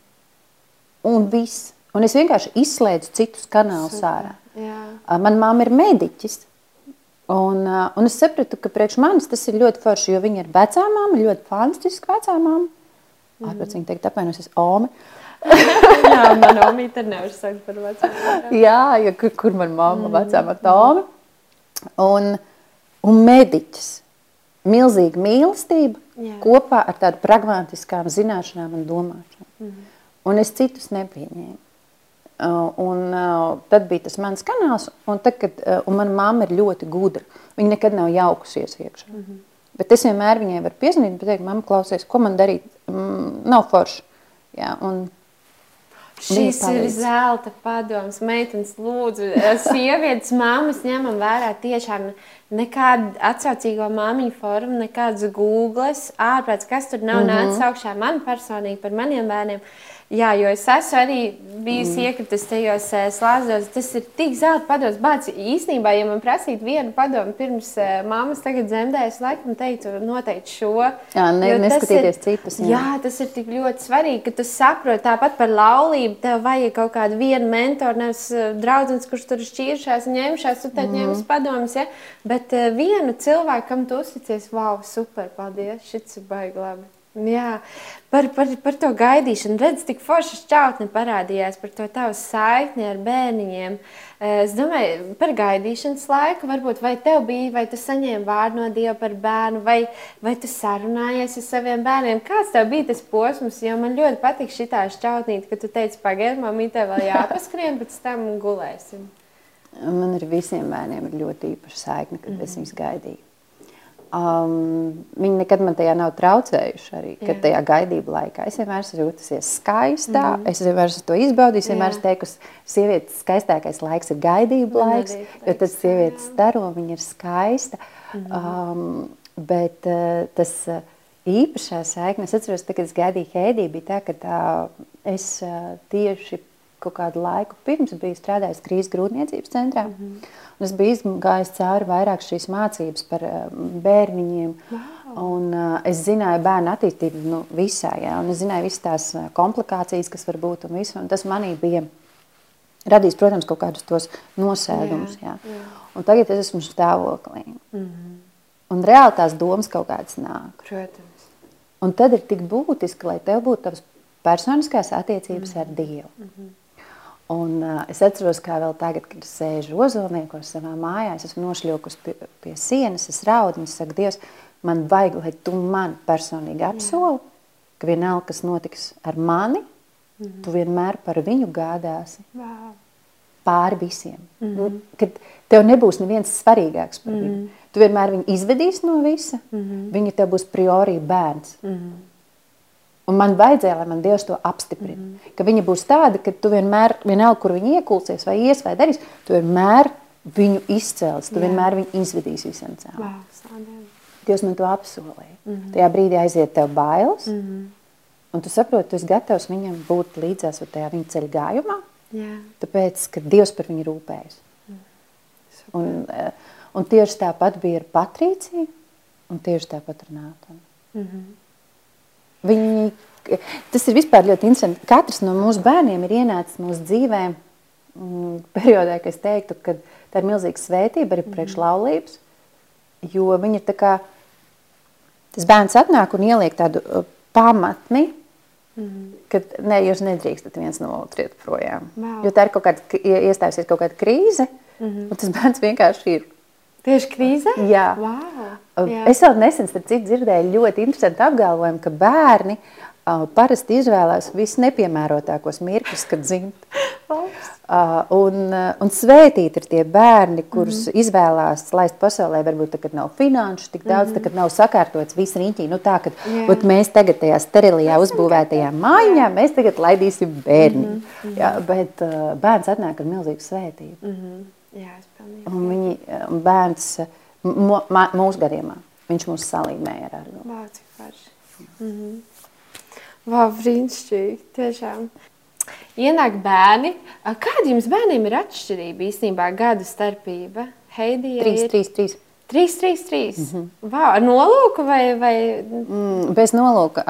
Speaker 2: un viss. Un es vienkārši izslēdzu citus kanālus ārā. Manā mamma ir mediķis. Un, un es sapratu, ka priekš manis tas ir ļoti forši, jo viņa ir vecā mamma, ļoti fantastiska vecā mamma. Mm. Ārpēc viņa teikt, apvainosies, Ome. *laughs*
Speaker 1: Jā, man omīte nevar saukt par vecāku.
Speaker 2: Jā, ja, kur, kur man mamma mm. vecā mamma Ome. Un, un mediķis. Milzīga mīlestība Jā. kopā ar tādu pragmatiskām zināšanām un domāšanu. Mm un es citus nepieņēmu. Uh, un, uh, tad bija tas mans kanāls, un, tad, kad, uh, un mana mamma ir ļoti gudra. Viņa nekad nav jaukusies iekšā. Mm -hmm. Bet es vienmēr viņai varu piezvanīt un pateikt, mamma, klausies, ko man darīt? Mm, nav forši. Jā, un
Speaker 1: Šis ir zelta padoms, meitenes lūdzu. Sievietes māmas ņemam vērā tiešām nekādu atsaucīgo māmiņu formu, nekādas googles, ārprāts, kas tur nav mm -hmm. nācis augšā man personīgi par maniem bērniem. Uh, Jā, jo es esmu arī bijusi mm. iekritis tajos uh, slāzos. Tas ir tik zelta padoms. Bāc, īstenībā, ja man prasītu vienu padomu pirms uh, mammas tagad dzemdē, es laikam teiktu noteikti šo.
Speaker 2: Jā, ne, neskatīties ir, citus.
Speaker 1: Jā. jā, tas ir tik ļoti svarīgi, ka tu saproti tāpat par laulību. Tev vajag kaut kādu vienu mentoru, nevis uh, draudzens, kurš tur šķīršās, ņemšās, tu tad mm. ņems padomus, ja? Bet uh, vienu cilvēku, kam tu uzticies, wow, super, paldies, šis ir baigi labi. Jā, par, par, par to gaidīšanu. Redz, tik forša šķautne parādījās par to tavu saikni ar bērniņiem. Eh, es domāju, par gaidīšanas laiku, varbūt vai tev bija, vai tu saņēmi vārdu no Dieva par bērnu, vai, vai tu sarunājies ar saviem bērniem. Kāds tev bija tas posms? Jo man ļoti patīk šī šķautnīte, ka tu teici, pagaidi, mamītē vēl jāpaskrien, pēc tam gulēsim.
Speaker 2: Man ar visiem bērniem ir ļoti īpaša saikne, kad mm -hmm. es viņus gaidīju. Um, viņi nekad man tajā nav traucējuši. Arī Jā. tajā gaidību laikā es vienmēr esmu jutusies skaistā. Mm. Es vienmēr esmu to izbaudījis. Es vienmēr esmu teikusi, ka sievietes skaistākais laiks ir gaidību laiks, jo tad sievietes staro, viņa ir skaista. Mm um, bet uh, tas uh, īpašā saikne, es atceros, kad es gaidīju Heidiju, bija tā, ka tā, es uh, tieši kaut kādu laiku pirms biju strādājis krīzes grūtniecības centrā. Mm. Es biju gājis cauri vairāk šīs mācības par eh, bērniņiem. Wow. Un, uh, es zināju bērnu attīstību nu, visā, ja, un es zināju visas tās eh, komplikācijas, kas var būt. Un visu, un tas manī bija radījis, protams, kaut kādus tos nosēdumus. Jā, jā. Jā. Un tagad es esmu stāvoklī. Mm -hmm. Un reāli tās domas kaut kādas nāk.
Speaker 1: Protams.
Speaker 2: Un tad ir tik būtiski, lai tev būtu tavas personiskās attiecības mm -hmm. ar Dievu. Mm -hmm. Un, uh, es atceros, kā vēl tagad, kad es sēžu ozolniekos savā mājā, es esmu nošļūkus pie, pie sienas, es raudu un es saku, Dievs, man vajag, lai tu man personīgi apsoli, ka vienalga, kas notiks ar mani, mm -hmm. tu vienmēr par viņu gādāsi.
Speaker 1: Wow.
Speaker 2: Pāri visiem. Mm -hmm. Kad tev nebūs neviens svarīgāks par mm -hmm. viņu. Tu vienmēr viņu izvedīsi no visa, mm -hmm. viņa tev būs priori bērns. Mm -hmm. Un man vajadzēja, lai man Dievs to apstiprina. Mm -hmm. Ka viņa būs tāda, ka tu vienmēr, vienalga, kur viņa iekulsies vai ies vai darīs, tu vienmēr viņu izcels, tu Jā. vienmēr viņu izvedīsi visam cauri.
Speaker 1: Wow,
Speaker 2: Dievs man to apsolīja. Mm -hmm. Tajā brīdī aiziet tev bailes, mm -hmm. un tu saproti, tu esi gatavs viņam būt līdzās tajā viņa ceļa gājumā.
Speaker 1: Jā.
Speaker 2: Tāpēc, ka Dievs par viņu rūpējas. Mm. Un, eh, un tieši tāpat bija ar Patrīciju, un tieši tāpat ar Nātanu. Mm -hmm. Viņi, tas ir vispār ļoti interesanti. Katrs no mūsu bērniem ir ienācis mūsu dzīvē mm, periodā, kad es teiktu, ka tā ir milzīga svētība arī priekš mhm. jo viņi ir tā kā, tas bērns atnāk un ieliek tādu uh, pamatni, Mm -hmm. Kad ne, jūs nedrīkstat viens no otru iet projām. Wow. Jo tā ir kaut kāda, iestājusies kaut kāda krīze, mm -hmm. un tas bērns vienkārši ir.
Speaker 1: Tieši krīzē?
Speaker 2: Jā.
Speaker 1: Wow.
Speaker 2: Jā. Es vēl nesen dzirdēju ļoti interesantu apgalvojumu, ka bērni uh, parasti izvēlās visnepiemērotākos mirkļus, kad dzimt. *laughs* Uh, un, un svētīt ir tie bērni, kurus mm izvēlās laist pasaulē, varbūt kad nav finanšu tik daudz, mm tad, kad nav sakārtots viss riņķī. Nu tā, kad yeah. mēs tagad tajā sterilajā uzbūvētajā mājiņā, mēs tagad laidīsim bērni. Mm -hmm. Jā, bet uh, bērns atnāk ar milzīgu svētību. Mm
Speaker 1: -hmm. Jā, es pilnīgi.
Speaker 2: Un viņi, un bērns, mūsu gadījumā, viņš mūs salīmēja ar argu.
Speaker 1: Vā, cik forši. Mm -hmm. Wow, brīnišķīgi, tiešām. Ienāk bērni. Kāda jums bērniem ir atšķirība īstenībā gadu starpība? Heidija
Speaker 2: trīs, ir... trīs, trīs.
Speaker 1: 3, 3, 3. Mm -hmm. wow, ar nolūku vai? vai...
Speaker 2: Mm, bez nolūka,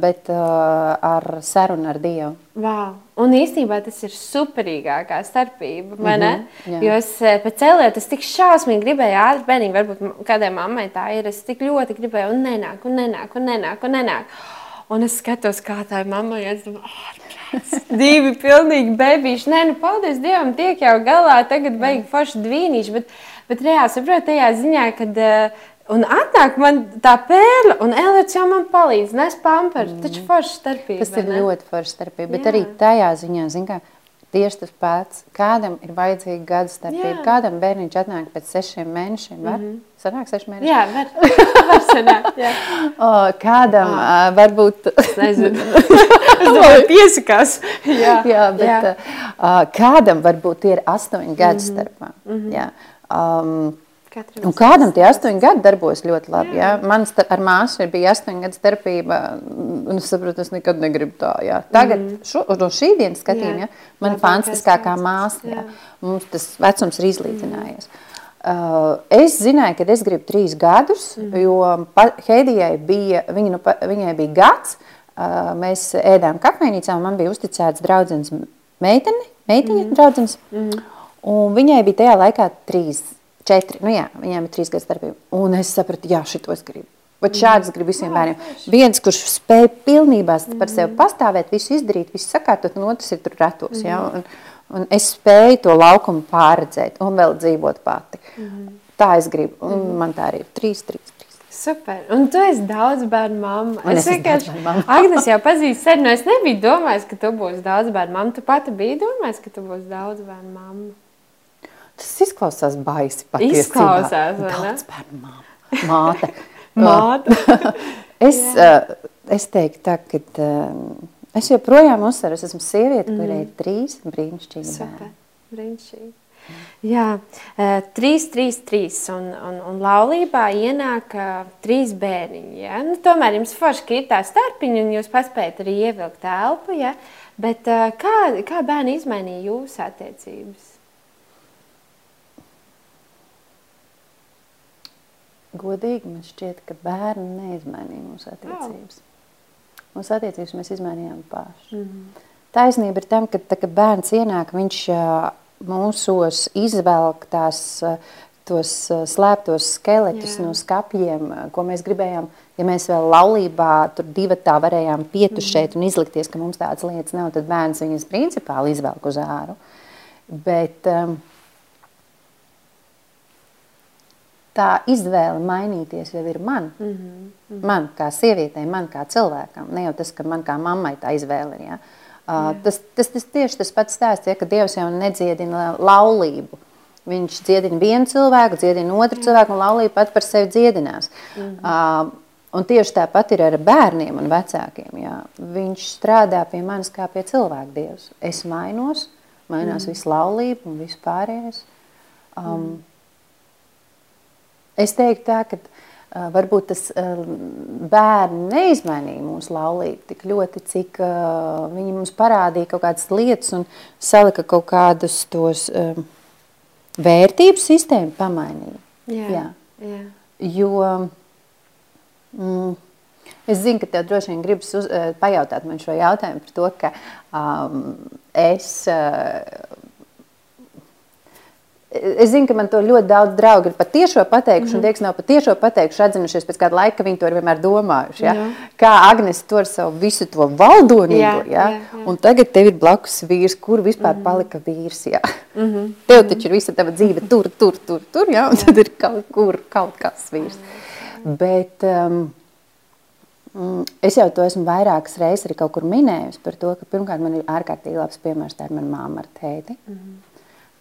Speaker 2: bet ar sarunu ar Dievu.
Speaker 1: Wow. Un īstenībā tas ir superīgākā starpība. Mm -hmm, jā. jo es pēc cēlē tas tik šausmīgi gribēju ātri bērniem, varbūt kādai mammai tā ir. Es tik ļoti gribēju, un nenāk, un nenāk, un nenāk. Un nenāk. Un es skatos, kā tā ir mamma. Es domāju, oh, *laughs* divi pilnīgi bebīši. Nē, nu, paldies Dievam, tiek jau galā. Tagad beigas forši dvīnīši. Bet, bet reāli saprotu tajā ziņā, ka. Uh, Un atnāk man tā pērle, un Elīds jau man palīdz, nes pamperu. Mm. Taču forša starpība.
Speaker 2: Tas ir ne? ļoti forša starpība, bet Jā. arī tajā ziņā, zin kā, tieši tas pats. Kādam ir vajadzīga gada starpība, kādam bērniņš atnāk pēc sešiem mēnešiem, var? Mm -hmm. Sanāk seši mēneši?
Speaker 1: Jā, var, *laughs* var sanāk, jā. *laughs*
Speaker 2: O, kādam ah. uh, varbūt...
Speaker 1: Nezinu. *laughs* es domāju, piesakās.
Speaker 2: jā, jā, bet jā. Uh, kādam varbūt ir astoņi gadi mm -hmm. starpā. Mm -hmm. Jā. Um, un kādam tie astoņi gadi darbojas ļoti labi. Jā. Jā. Man ar māsu bija astoņi gadu starpība, es saprotu, es nekad negribu tā. Jā. Tagad, mm. šo, no šī dienas skatījuma, jā. Jā, man ir fantastiskākā māsa. Jā. Jā. Mums tas vecums ir izlīdzinājies. Mm. Uh, es zināju, ka es gribu trīs gadus, mm. jo Heidijai bija, viņa, nu, viņai bija gads. Uh, mēs ēdām kafejnīcā, un man bija uzticēts draudzens meitene, meitiņa mm. draudzens. Mm. Un viņai bija tajā laikā trīs četri, nu jā, viņiem ir trīs gadu starpība. Un es sapratu, jā, šito es gribu. Bet šādas gribu visiem bērniem. Viens, kurš spēj pilnībā par sevi pastāvēt, visu izdarīt, visu sakārtot, un otrs ir tur retos. Ja? Un, un es spēju to laukumu pārredzēt un vēl dzīvot pati. Tā es gribu. Un man tā arī ir trīs, trīs.
Speaker 1: Super. Un tu esi daudz bērnu mamma. Un es, es vienkārši, Agnes jau pazīstu sen, no es nebiju domājis, ka tu būsi daudz bērnu mamma. Tu pati biji domājis, ka tu būsi daudz bērnu mamma.
Speaker 2: Tas izklausās baisi patiesībā.
Speaker 1: Izklausās, vai
Speaker 2: ne? Daudz bērnu māte. *laughs*
Speaker 1: Māte. *laughs*
Speaker 2: es, uh, es teiktu tā, ka uh, es joprojām uzsveru, es esmu sieviete, mm. kurai ir trīs brīnišķīgi bērni.
Speaker 1: Brīnišķīgi. Jā, uh, trīs, trīs, trīs, un, un, un laulībā ienāk trīs bērniņi. Ja? Nu, tomēr jums forši, ir tā starpiņa, un jūs paspējat arī ievilkt telpu, ja? bet kā, kā bērni izmainīja jūsu attiecības?
Speaker 2: Godīgi man šķiet, ka bērni neizmainīja mūsu attiecības. Oh. Mūsu attiecības mēs izmainījām paši. Mm -hmm. Taisnība ir tam, ka tā, kad bērns ienāk, viņš mūsos izvelk tās, tos slēptos skeletus Jā. no skapjiem, ko mēs gribējām. Ja mēs vēl laulībā tur divi tā varējām pietušēt mm. un izlikties, ka mums tādas lietas nav, tad bērns viņas principāli izvelk uz āru. Bet um, tā izvēle mainīties jau ir man. Mm -hmm. Man kā sievietei, man kā cilvēkam. Ne jau tas, ka man kā mammai tā izvēle ir. Ja? Uh, tas, tas, tas tieši tas pats stāsts, ja, ka Dievs jau nedziedina laulību. Viņš dziedina vienu cilvēku, dziedina otru Jā. cilvēku, un laulība pat par sevi dziedinās. Mm -hmm. uh, un tieši tāpat ir ar bērniem un vecākiem. Jā. Viņš strādā pie manis kā pie cilvēka dievs. Es mainos, mainās mm. visu laulību un visu pārējais. Um, mm. Es teiktu tā, ka uh, varbūt tas uh, bērni neizmainīja mūsu laulību tik ļoti, cik uh, viņi mums parādīja kaut kādas lietas un salika kaut kādus tos um, vērtību sistēmu pamainīja.
Speaker 1: Jā, jā. jā.
Speaker 2: Jo mm, Es zinu, ka tev droši vien gribas uz, pajautāt man šo jautājumu par to, ka um, es uh, Es zinu, ka man to ļoti daudz draugi ir patiešo pateikuši, mm -hmm. un tie, kas nav patiešo pateikuši, atzinušies pēc kāda laika, viņi to ir vienmēr domājuši. Ja? Jā. Kā Agnēs to ar savu visu to valdonību, jā, ja? jā, jā. un tagad tev ir blakus vīrs, kur vispār mm -hmm. palika vīrs. Ja? Mm -hmm. Tev taču ir visa tava dzīve tur, tur, tur, tur ja? un jā. tad ir kaut kur kaut kas vīrs. Mm -hmm. Bet um, mm, es jau to esmu vairākas reizes arī kaut kur minējusi par to, ka pirmkārt man ir ārkārtīgi labs piemērs, tā ir mana māma ar tēti. Mm -hmm.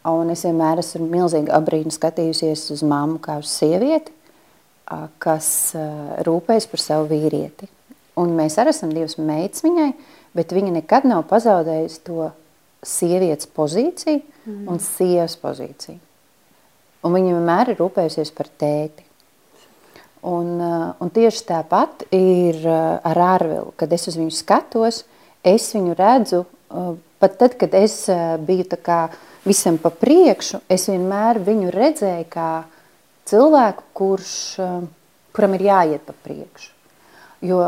Speaker 2: Un es vienmēr esmu milzīgi abrīnu skatījusies uz mammu kā uz sievieti, kas rūpējas par savu vīrieti. Un mēs arī esam divas meitas viņai, bet viņa nekad nav pazaudējusi to sievietes pozīciju mm. un sievas pozīciju. Un viņa vienmēr ir rūpējusies par tēti. Un, un tieši tāpat ir ar Arvilu. Kad es uz viņu skatos, es viņu redzu, pat tad, kad es biju tā kā visam pa priekšu, es vienmēr viņu redzēju kā cilvēku, kurš, eh, kuram ir jāiet pa priekšu. Jo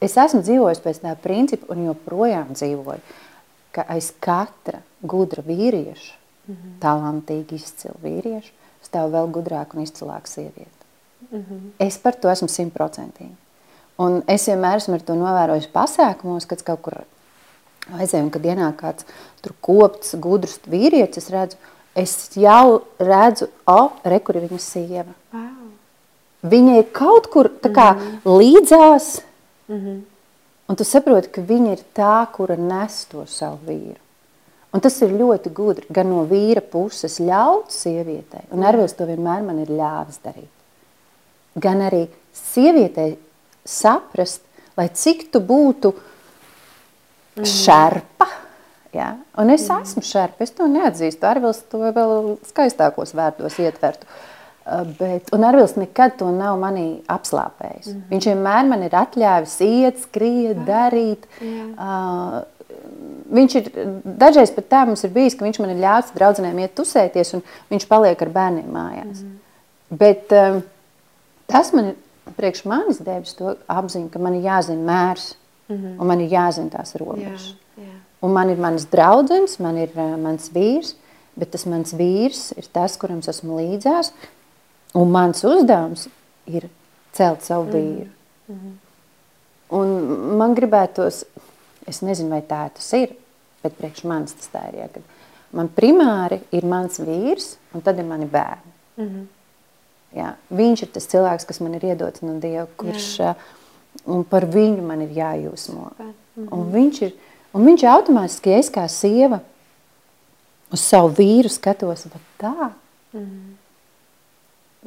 Speaker 2: es esmu dzīvojis pēc tā principa un joprojām dzīvoju, ka aiz katra gudra vīrieša, mm -hmm. talantīgi izcila vīrieša, stāv vēl gudrāka un izcilāka sieviete. Mm -hmm. Es par to esmu simtprocentīgi. Un es vienmēr esmu to novērojis pasākumos, kad kaut kur aizējām, kad ienāk kāds tur kopts, gudrs vīrietis, es redzu, es jau redzu, o, re, kur ir viņa sieva. Wow. Viņa ir kaut kur kā mm -hmm. līdzās, mm -hmm. un tu saproti, ka viņa ir tā, kura nes to savu vīru. Un tas ir ļoti gudri, gan no vīra puses ļaut sievietei, un Ervils to vienmēr man ir ļāvis darīt. Gan arī sievietei saprast, lai cik tu būtu uh, mm. šerpa. Ja? Un es mm. esmu šerpa, es to neatzīstu. Arvils to vēl skaistākos vērtos ietvertu. Uh, bet, un Arvils nekad to nav manī apslāpējis. Mm. Viņš vienmēr man ir atļāvis iet, skriet, Jā. darīt. Jā. Uh, viņš ir dažreiz pat tā mums ir bijis, ka viņš man ir ļāvis draudzenēm iet tusēties, un viņš paliek ar bērniem mājās. Mm. Bet um, tas man ir priekš manis devis to apziņu, ka man ir jāzina mērs. Mm -hmm. Un man ir jāzina tās robežas. Jā, jā. Un man ir mans draugs, man ir uh, mans vīrs, bet tas mans vīrs ir tas, kuram es esmu līdzās. Un mans uzdevums ir celt savu -hmm. vīru. Mm -hmm. Un man gribētos, es nezinu, vai tā tas ir, bet priekš manis tas tā ir. Ja, man primāri ir mans vīrs, un tad ir mani bērni. Mm -hmm. Jā, viņš ir tas cilvēks, kas man ir iedots no Dieva, kurš. Jā. Un par viņu man ir jājūsmo. Mm -hmm. un, viņš ir, un viņš automātiski, ja es kā sieva uz savu vīru skatos, tā, mm -hmm.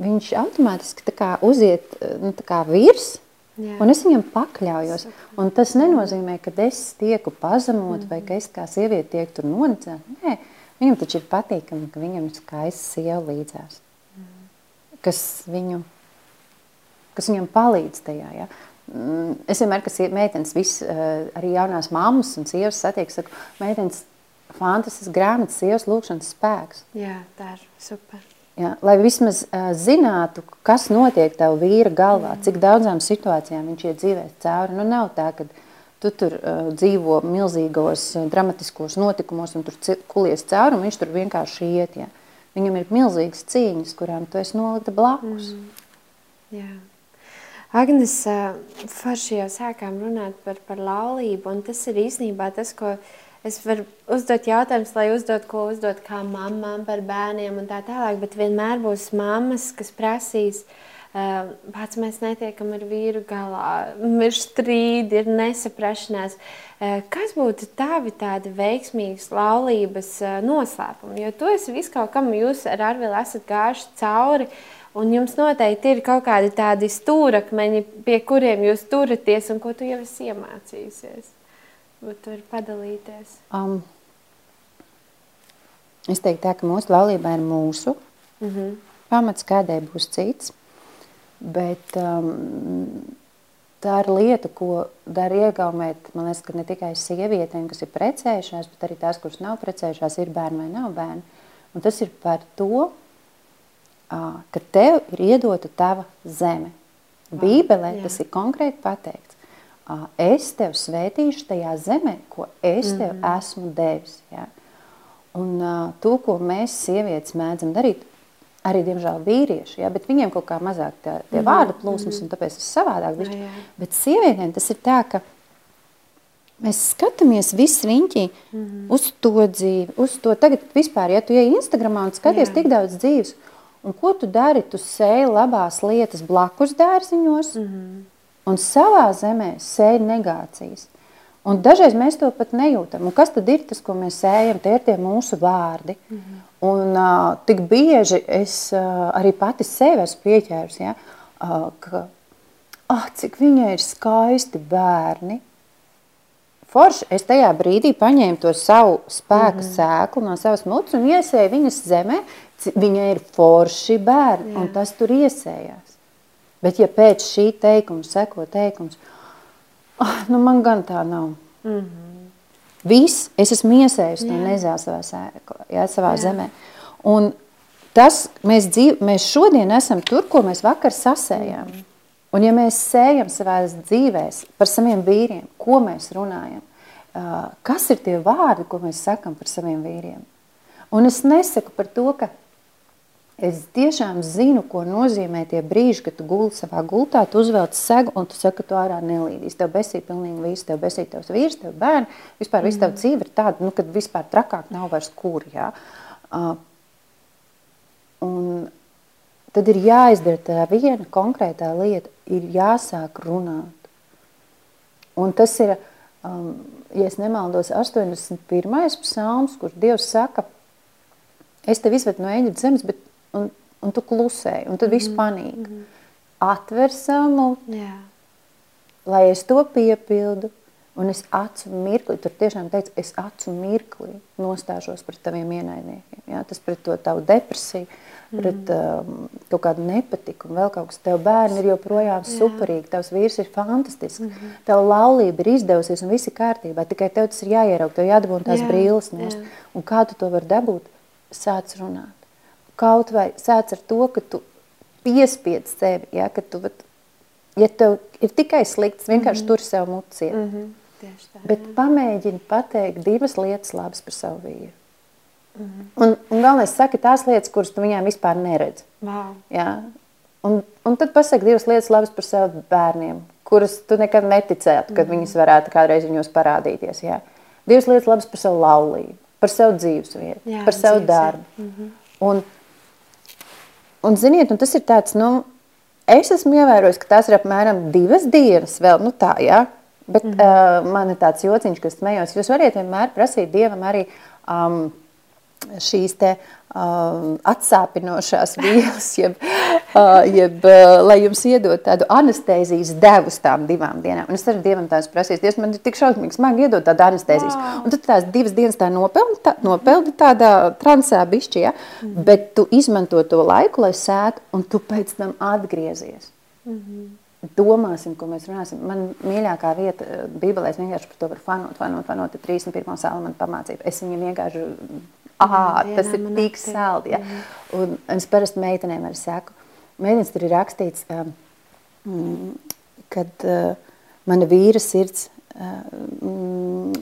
Speaker 2: viņš automātiski tā kā uziet nu, tā kā virs, Jā. Un es viņam pakļaujos. Un tas nenozīmē, ka es tieku pazemot, mm -hmm. vai ka es kā sieviete tieku tur nonicēta. Nē, viņam taču ir patīkami, ka viņam ir skaista sieva līdzās, mm -hmm. kas, viņu, kas viņam palīdz tajā. Ja? Mm, es vienmēr, kas ir meitenes, viss, eh, arī jaunās mammas un sievas satiek, saku, meitenes, fantastisks grāmatas, sievas lūkšanas spēks.
Speaker 1: Jā, tā ir super.
Speaker 2: Jā, lai vismaz uh, zinātu, kas notiek tev vīra galvā, mm. cik daudzām situācijām viņš iet dzīvē cauri. Nu, nav tā, ka tu tur uh, dzīvo milzīgos uh, dramatiskos notikumos un tur kulies cauri un viņš tur vienkārši iet. Ja. Viņam ir milzīgas cīņas, kurām tu esi nolikta blakus.
Speaker 1: Mm. Jā. Agnes, forši jau sākām runāt par, par laulību, un tas ir īstenībā tas, ko es varu uzdot jautājumus, lai uzdot, ko uzdot kā mammām par bērniem un tā tālāk, bet vienmēr būs mammas, kas prasīs, pats mēs netiekam ar vīru galā, ir strīdi, ir nesaprašanās. Kas būtu tavi tādi veiksmīgas laulības noslēpumi? Jo tu esi viskaut kam, jūs ar Arvilu esat gājuši cauri, Un jums noteikti ir kaut kādi tādi stūrakmeņi, pie kuriem jūs turaties un ko tu jau esi iemācījusies. Varbūt tu vari padalīties. Um,
Speaker 2: es teiktu tā, ka mūsu laulībā ir mūsu. Mm -hmm. Pamats kādai būs cits. Bet um, tā ir lieta, ko dara iegaumēt, man liekas, ka ne tikai sievietēm, kas ir precējušās, bet arī tās, kuras nav precējušās, ir bērni vai nav bērni. Un tas ir par to, ka tev ir iedota tava zeme. Bībelē tas ir konkrēti pateikts. Es tevi svētīšu tajā zemē, ko es tev mm -hmm. esmu devis. Ja? Un uh, to, ko mēs sievietes mēdzam darīt, arī, diemžēl, vīrieši, ja? bet viņiem kaut kā mazāk tā, tie mm -hmm. vārdu plūsmas, un tāpēc tas savādāk. Bišķi. Jā, jā. Bet sievietēm tas ir tā, ka mēs skatāmies visi riņķī mm -hmm. uz to dzīvi, uz to tagad vispār, ja tu ej Instagramā un skaties jā. tik daudz dzīves, un ko tu dari, tu sēji labās lietas blakus dārziņos, mm -hmm. un savā zemē sēji negācijas. Un dažreiz mēs to pat nejūtam. Un kas tad ir tas, ko mēs sējam? Tie ir tie mūsu vārdi. Mm -hmm. Un uh, tik bieži es uh, arī pati sev esmu pieķērusi, ja, uh, ka, ah, cik viņai ir skaisti bērni. Forši es tajā brīdī paņēmu to savu spēku mm -hmm. sēklu no savas mutes un iesēju viņas zemē. Viņai ir forši bērni, Jā. un tas tur iesējās. Bet, ja pēc šī teikuma seko teikums, oh, nu man gan tā nav. Mm -hmm. Viss, es esmu iesējusi to nezāli savā, sēklā, jā, savā jā. zemē. Un tas, mēs, dzīv, mēs šodien esam tur, ko mēs vakar sasējām. Mm -hmm. Un ja mēs sējam savā dzīvēm par saviem vīriem, ko mēs runājam, kas ir tie vārdi, ko mēs sakam par saviem vīriem? Un es nesaku par to, ka Es tiešām zinu, ko nozīmē tie brīži, kad tu guli savā gultā, tu uzvelc segu un tu saki, ka tu ārā nelīdīsi. Tev besīja pilnīgi viss, tev besīja tavs vīrs, tev bērni. Vispār mm. viss tev dzīve ir tāda, nu, kad vispār trakāk nav vairs kur, jā. Uh, un tad ir jāizdara tā viena konkrētā lieta, ir jāsāk runāt. Un tas ir, um, ja es nemaldos, 81. psalms, kur Dievs saka, es tevi izvedu no Eģiptes zemes, bet un, un tu klusēji, un tad viss mm -hmm. panīk. Mm -hmm. Atver savu lai es to piepildu, un es acu mirkli, tur tiešām teicu, es acu mirkli nostāšos pret taviem ienaidniekiem. Ja? Tas pret to tavu depresiju, pret mm -hmm. um, kaut kādu nepatiku un vēl kaut kas. Tev bērni ir joprojām Jā. superīgi, tavs vīrs ir fantastisks, mm -hmm. tava laulība ir izdevusies un viss ir kārtībā. Tikai tev tas ir jāieraug, tev jādabūna tās Jā. brīles nost. Un kā tu to vari dabūt? Sāc runāt. Kaut vai sāc ar to, ka tu piespiedz sevi, ja, ka tu, ja tev ir tikai slikts, vienkārši mm -hmm. tur sev muciet. Mm -hmm. Tieši tā, Bet pamēģini pateikt divas lietas labas par savu vīru. Mm -hmm. un, un galvenais saka tās lietas, kuras tu viņām vispār neredz.
Speaker 1: Wow.
Speaker 2: Ja? Un, un tad pasaki divas lietas labas par saviem bērniem, kuras tu nekad neticētu, kad mm -hmm. viņas varētu kādreiz viņos parādīties. Ja? Divas lietas labas par savu laulību, par savu dzīvesvietu, jā, par savu dzīves, darbu. Mm -hmm. Un Un, ziniet, un tas ir tāds, nu, es esmu ievērojis, ka tās ir apmēram divas dienas vēl, nu tā, jā. Bet mm -hmm. uh, man ir tāds jociņš, kas smējos. Jūs variet vienmēr prasīt Dievam arī um, šīs te uh, atsāpinošās *laughs* vielas, jeb, uh, jeb uh, lai jums iedod tādu anestēzijas devu uz tām divām dienām. Un es arī Dievam tās prasīju, Dievs, man ir tik šausmīgi smagi iedot tādu anestēzijas. Wow. Un tad tās divas dienas tā nopeldi, tā, nopeldi tādā transā bišķi, ja? Mm. Bet tu izmanto to laiku, lai sētu, un tu pēc tam atgriezies. Mm -hmm domāsim, ko mēs runāsim. Man mīļākā vieta Bībelē, es vienkārši par to varu fanot, fanot, fanot, ir 31. salmana pamācība. Es viņam vienkārši ah, tas ir tik saldi. Ja? Un, un es parasti meitenēm arī saku, meitenes tur ir rakstīts, um, kad uh, mana vīra sirds, uh, um,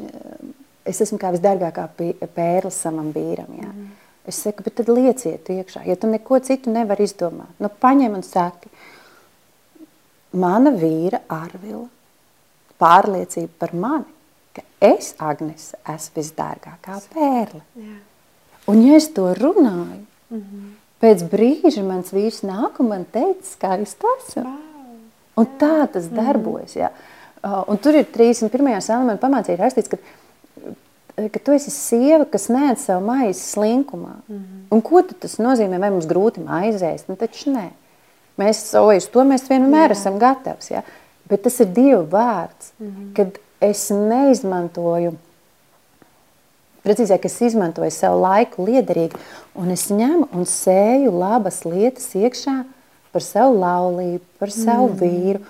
Speaker 2: es esmu kā visdārgākā pērle savam vīram. Ja? Mm. Es saku, bet tad lieciet iekšā, ja tu neko citu nevar izdomāt. Nu, paņem un saki, mana vīra Arvila pārliecība par mani, ka es, Agnes, esmu visdārgākā pērle. Jā. Un, ja es to runāju, mm -hmm. pēc brīža mans vīrs nāk un man teica, kā es to esmu. Wow. Un tā tas mhm. darbojas. Jā. Uh, un tur ir 31. salmā pamācīja rakstīts, ka, ka tu esi sieva, kas neēd savu maizi slinkumā. Mm -hmm. Un ko tas nozīmē? Vai mums grūti maizēst? Nu, taču nē. Mēs uz to mēs vienmēr Jā. esam gatavs. Ja? Bet tas ir Dieva vārds, mm -hmm. kad es neizmantoju Precīzāk, es izmantoju savu laiku liederīgi, un es ņemu un sēju labas lietas iekšā par savu laulību, par savu mm. vīru.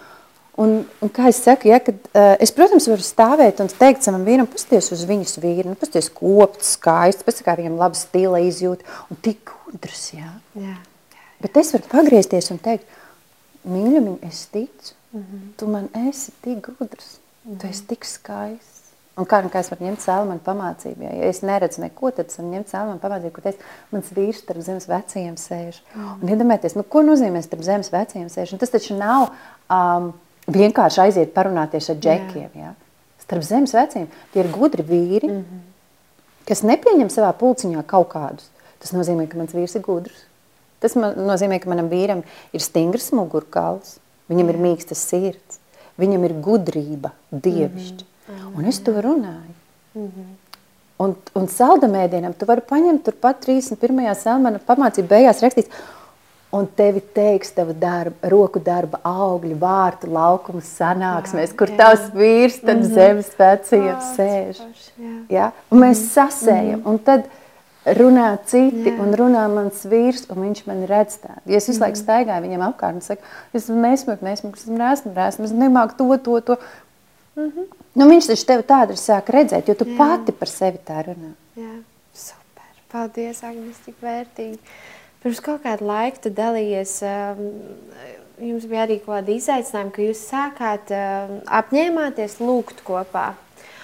Speaker 2: Un, un kā es saku, ja, kad, uh, es, protams, varu stāvēt un teikt savam vīram, pasties uz viņas vīru, nu, pasties kopts, skaists, pasties, kā viņam laba stila izjūta un tik gudrs, jā. jā. Bet es varu pagriezties un teikt, mīļumiņ, es ticu, mm -hmm. tu man esi tik gudrs, mm -hmm. tu esi tik skaists. Un kā, kā es varu ņemt Salmanu pamācību? Ja, ja es neredzu neko, tad es varu ņemt Salmanu pamācību, kur teicu, mans vīrs starp zemes vecajiem sēž. Mm. Un iedomājieties, nu, ko nozīmē starp zemes vecajiem sēž? Un tas taču nav um, vienkārši aiziet parunāties ar džekiem. Jā. Ja? Starp zemes vecajiem tie ir gudri vīri, mm -hmm. kas nepieņem savā pulciņā kaut kādus. Tas nozīmē, ka mans vīrs ir gudrs. Tas nozīmē, ka manam vīram ir stingrs mugurkauls, viņam ir mīkstas sirds, viņam ir gudrība, dievišķi. Mm -hmm. Un es to runāju. Mm -hmm. Un, un saldamēdienam tu vari paņemt turpat 31. salmana pamācību beigās rakstīts, un tevi teiks tava darba, roku darba augļi, vārtu laukuma sanāksmēs, jā, kur jā. tavs vīrs tad mm -hmm. zemes vecajiem sēž. Jā. Ja? Un mēs mm -hmm. sasējam, mm -hmm. un tad runā citi, Jā. un runā mans vīrs, un viņš man redz tādu. Ja es visu laiku mhm. staigāju viņam apkārt un saku, es nesmuku, nesmuku, es esmu rēsmu, es nemāku to, to, to. Mm -hmm. Nu, viņš taču tevi tādu sāk redzēt, jo tu Jā. pati par sevi tā runā.
Speaker 1: Jā, super. Paldies, Agnes, tik vērtīgi. Pirms kaut kāda laika tu dalījies, um, jums bija arī kaut kāda izaicinājuma, ka jūs sākāt um, apņēmāties lūgt kopā.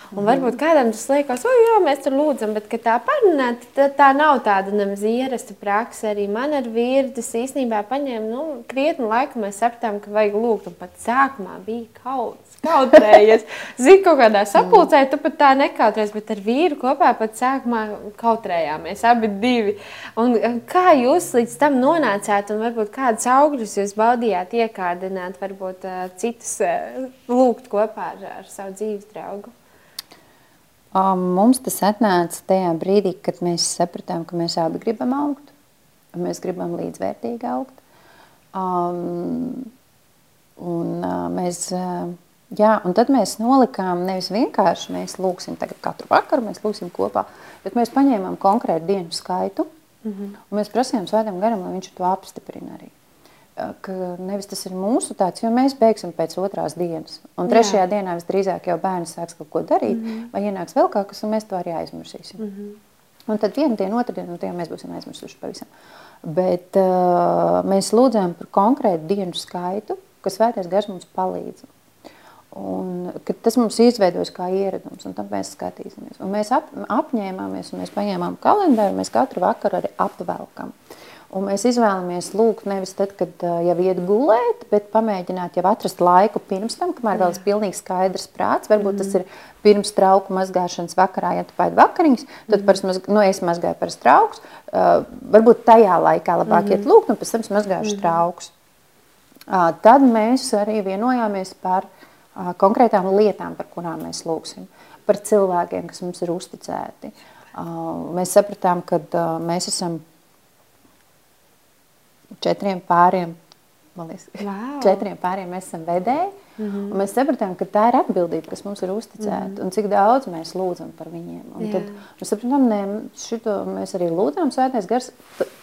Speaker 1: Un varbūt kādam tas liekas, o, jā, mēs tur lūdzam, bet tā parunāt, tā, tā nav tāda nemaz ierasta praksa. Arī man ar vīru tas īstenībā paņēma nu, krietni laiku. Mēs sapratām, ka vajag lūgt, un pat sākumā bija kauts. Kautrējies. Zini, kaut kādā sapulcē, tu pat tā nekautrējies, bet ar vīru kopā pat sākumā kautrējāmies, abi divi. Un kā jūs līdz tam nonācāt, un varbūt kādus augļus jūs baudījāt iekārdināt, varbūt uh, citus uh, lūgt kopā ar, ar savu dzīves draugu?
Speaker 2: Um, mums tas atnāca tajā brīdī, kad mēs sapratām, ka mēs abi gribam augt, mēs gribam līdzvērtīgi augt. Um, un, uh, mēs, uh, jā, un tad mēs nolikām nevis vienkārši mēs lūgsim katru vakaru, mēs lūgsim kopā, bet mēs paņēmām konkrētu dienu skaitu, mm -hmm. un mēs prasījām svētam garam, lai viņš to apstiprina arī ka nevis tas ir mūsu tāds, jo mēs beigsim pēc otrās dienas. Un trešajā Jā. dienā visdrīzāk jau bērns sāks kaut ko darīt, mm -hmm. vai ienāks vēl kaut kas, un mēs to arī aizmirsīsim. Mm -hmm. Un tad vienu dienu, otru dienu, un mēs būsim aizmirsuši pavisam. Bet uh, mēs lūdzām par konkrētu dienu skaitu, kas svētais gars mums palīdz. Un, tas mums izveidojas kā ieradums, un tam mēs skatīsimies. Un mēs ap, apņēmāmies, un mēs paņēmām kalendāru, mēs katru vakaru arī apvelkam. Un mēs izvēlamies lūgt nevis tad, kad jau iet gulēt, bet pamēģināt jau atrast laiku pirms tam, kamēr vēl ir pilnīgi skaidrs prāts. Varbūt mm tas ir pirms trauku mazgāšanas vakarā, ja tu paēdi vakariņas, tad mm nu, es mazgāju parasti trauks. Uh, varbūt tajā laikā labāk mm iet lūgt, un pēc tam es mazgāšu mm -hmm. trauks. Uh, tad mēs arī vienojāmies par uh, konkrētām lietām, par kurām mēs lūgsim. Par cilvēkiem, kas mums ir uzticēti. Mēs sapratām, ka mēs esam četriem pāriem. Liekas, wow. *laughs* Četriem pāriem mēs esam vedēji. Mm -hmm. Mēs sapratām, ka tā ir atbildība, kas mums ir uzticēta. Mm -hmm. Un cik daudz mēs lūdzam par viņiem. Yeah. tad mēs sapratām, ka mēs arī lūdzām. Svētais gars,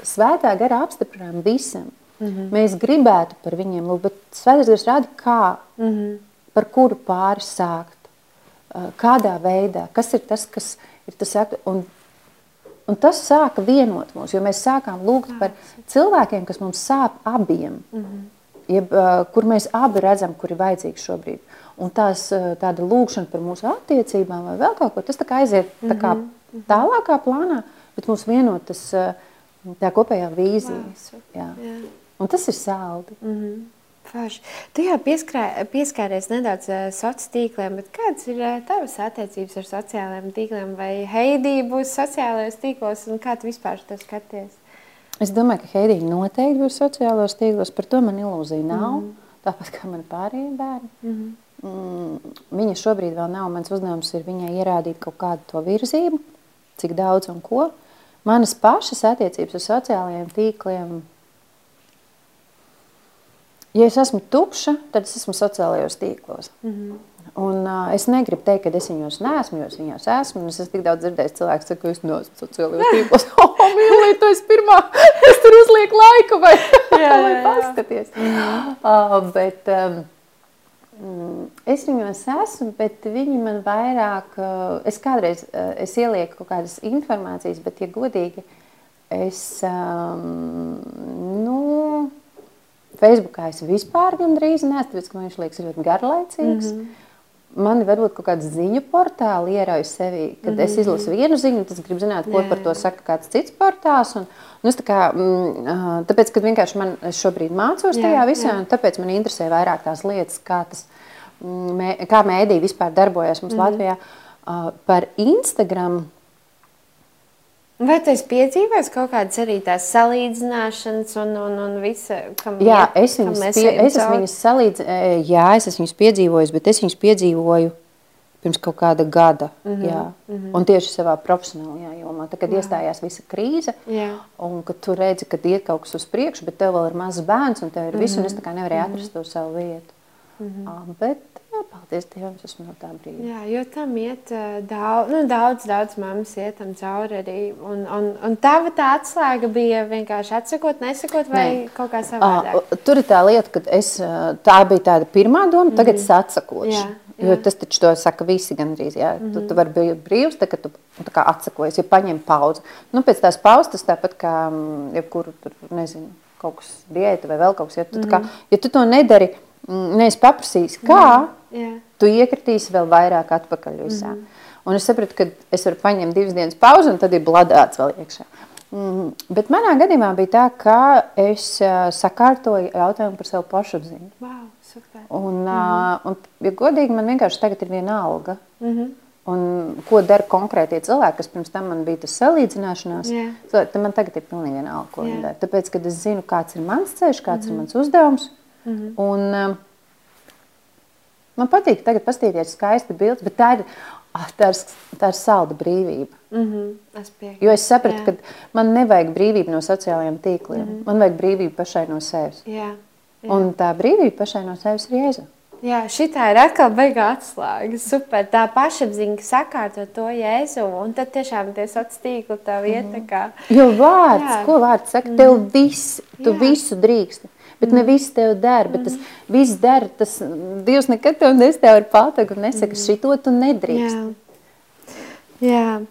Speaker 2: svētā gara apstiprinām visam. Mm -hmm. Mēs gribētu par viņiem lūgt, bet svētais gars rāda, kā, mm -hmm. Par kuru pāri sākt. Kādā veidā, kas ir tas, kas ir tas, un Un tas sāka vienot mūs, jo mēs sākām lūgt par cilvēkiem, kas mums sāp abiem. Mm -hmm. Jeb, kur mēs abi redzam, kur ir vajadzīgs šobrīd. Un tās, tāda lūkšana par mūsu attiecībām vai vēl kaut ko, tas tā kā aiziet tā kā mm -hmm. tālākā plānā, bet mums vienot tas, tā kopējā vīzija. Jā. Jā. Un tas ir saldi. Mm -hmm.
Speaker 1: Forši. Tu jau pieskāries nedaudz uh, sociāliem tīkliem, bet kādas ir uh, tavas attiecības ar sociālajiem tīkliem? Vai Heidī būs sociālajos tīklos, un kā tu vispār to skaties?
Speaker 2: Es domāju, ka Heidī noteikti būs sociālajos tīklos, par to man ilūzija nav. Mm -hmm. Tāpat kā man pārējie bērni. Mm -hmm. mm, viņa šobrīd vēl nav. Mans uzdevums ir viņai ierādīt kaut kādu to virzību, cik daudz un ko. Manas pašas attiecības ar sociālajiem tīkliem Ja es esmu tukša, tad es esmu sociālajos tīklos. Mm -hmm. Un, uh, es negribu teikt, ka es viņos neesmu, jo es viņos esmu. Es esmu tik daudz dzirdējis, cilvēks saka, ka es neesmu sociālajos tīklos. *laughs* oh, mīlīt, tu esi pirmā, es tur uzlieku laiku vai, vai paskaties. Uh, bet, um, Es viņos esmu, bet viņi man vairāk, uh, es kādreiz uh, es ielieku kaut kādas informācijas, bet, ja godīgi, es, um, nu, Facebookā es vispār gandrīz neesmu, tāpēc, ka man viņš liekas ļoti garlaicīgs. Mm -hmm. Man varbūt kaut kāda ziņu portāla ierauj sevi, kad mm -hmm. es izlasu vienu ziņu, tad es gribu zināt, ko jā, par to saka kāds cits portāls. Un, es tā kā, mm, tāpēc, kad vienkārši man šobrīd mācos jā, tajā visā, jā. un tāpēc man interesē vairāk tās lietas, kā tas, mm, mē, kā mēdī vispār darbojas mums mm -hmm. Latvijā. Uh, par Instagram
Speaker 1: Vai tu esi piedzīvojis kaut kādas arī tās salīdzināšanas un, un, un visa, kam
Speaker 2: jā, iet, es viņas, pie, es viņas salīdz, jā, es esmu viņas piedzīvojis, bet es viņas piedzīvoju pirms kaut kāda gada, mm -hmm, jā, mm -hmm. un tieši savā profesionālajā jomā, tad, kad jā. iestājās visa krīze, jā. un kad tu redzi, ka iet kaut kas uz priekšu, bet tev vēl ir mazs bērns, un tev ir mm -hmm. viss, un es tā kā nevarēju mm -hmm. atrast to savu vietu. Mm -hmm. bet Jā, paldies Dievam, es esmu no tā brīža.
Speaker 1: Jā, jo tam iet uh, daudz, nu, daudz, daudz mammas iet tam cauri arī. Un, un, un tava tā atslēga bija vienkārši atsakot, nesakot vai Nē. kaut kā savādāk?
Speaker 2: Uh, tur ir tā lieta, ka es, tā bija tāda pirmā doma, tagad mm -hmm. es atsakošu. Jā. Jā. Jo tas taču to saka visi gandrīz. Jā. Mm -hmm. tu, tu vari būt brīvs, tad, kad tu nu, atsakojies, ja paņem pauzi. Nu, pēc tās pauzes tas tāpat kā mm, jebkuru tur, nezinu, kaut kas diēta vai vēl kaut kas. Ja tu, mm -hmm. kā, ja tu to nedari, Mm, neesi paprasījis, kā, jā, jā. tu iekritīsi vēl vairāk atpakaļ visā. Mm -hmm. Un es sapratu, ka es varu paņemt divas dienas pauzi, un tad ir bladāts vēl iekšā. Mm, bet manā gadījumā bija tā, ka es uh, sakārtoju jautājumu par savu pašapziņu.
Speaker 1: Wow, super.
Speaker 2: Un, mm -hmm. uh, un, ja godīgi, man vienkārši tagad ir viena alga. Mm -hmm. Un ko dara konkrētie cilvēki, kas pirms tam man bija tas salīdzināšanās, yeah. tad man tagad ir pilnīgi vienalga, ko yeah. viņi dara. Tāpēc, kad es zinu, kāds ir mans ceļš, kāds mm -hmm. ir mhm. mans uzdevums, -hmm. Un, um, man patīk tagad paskatīties skaisti bildes, bet tā ir, ah, tā ir, tā ir salda brīvība.
Speaker 1: Mm -hmm. es piekrītu.
Speaker 2: jo es sapratu, ka man nevajag brīvību no sociālajiem tīkliem. Mm -hmm. Man vajag brīvību pašai no sevis.
Speaker 1: Jā, jā.
Speaker 2: Un tā brīvība pašai no sevis ir jēza.
Speaker 1: Jā, šī ir atkal beigā atslēga. Super. Tā pašapziņa sakārto to jēzu, un tad tiešām tie sociālie tīkli tā vieta.
Speaker 2: Mm. Kā... Jo vārds, jā. ko vārds saka, tev mm. viss, tu jā. visu drīksti. Bet ne viss tev der, bet tas viss der. Tas Dievs nekad tev nestāv ar pātagu un nesaka, mm. šito tu nedrīkst. Jā.
Speaker 1: Jā,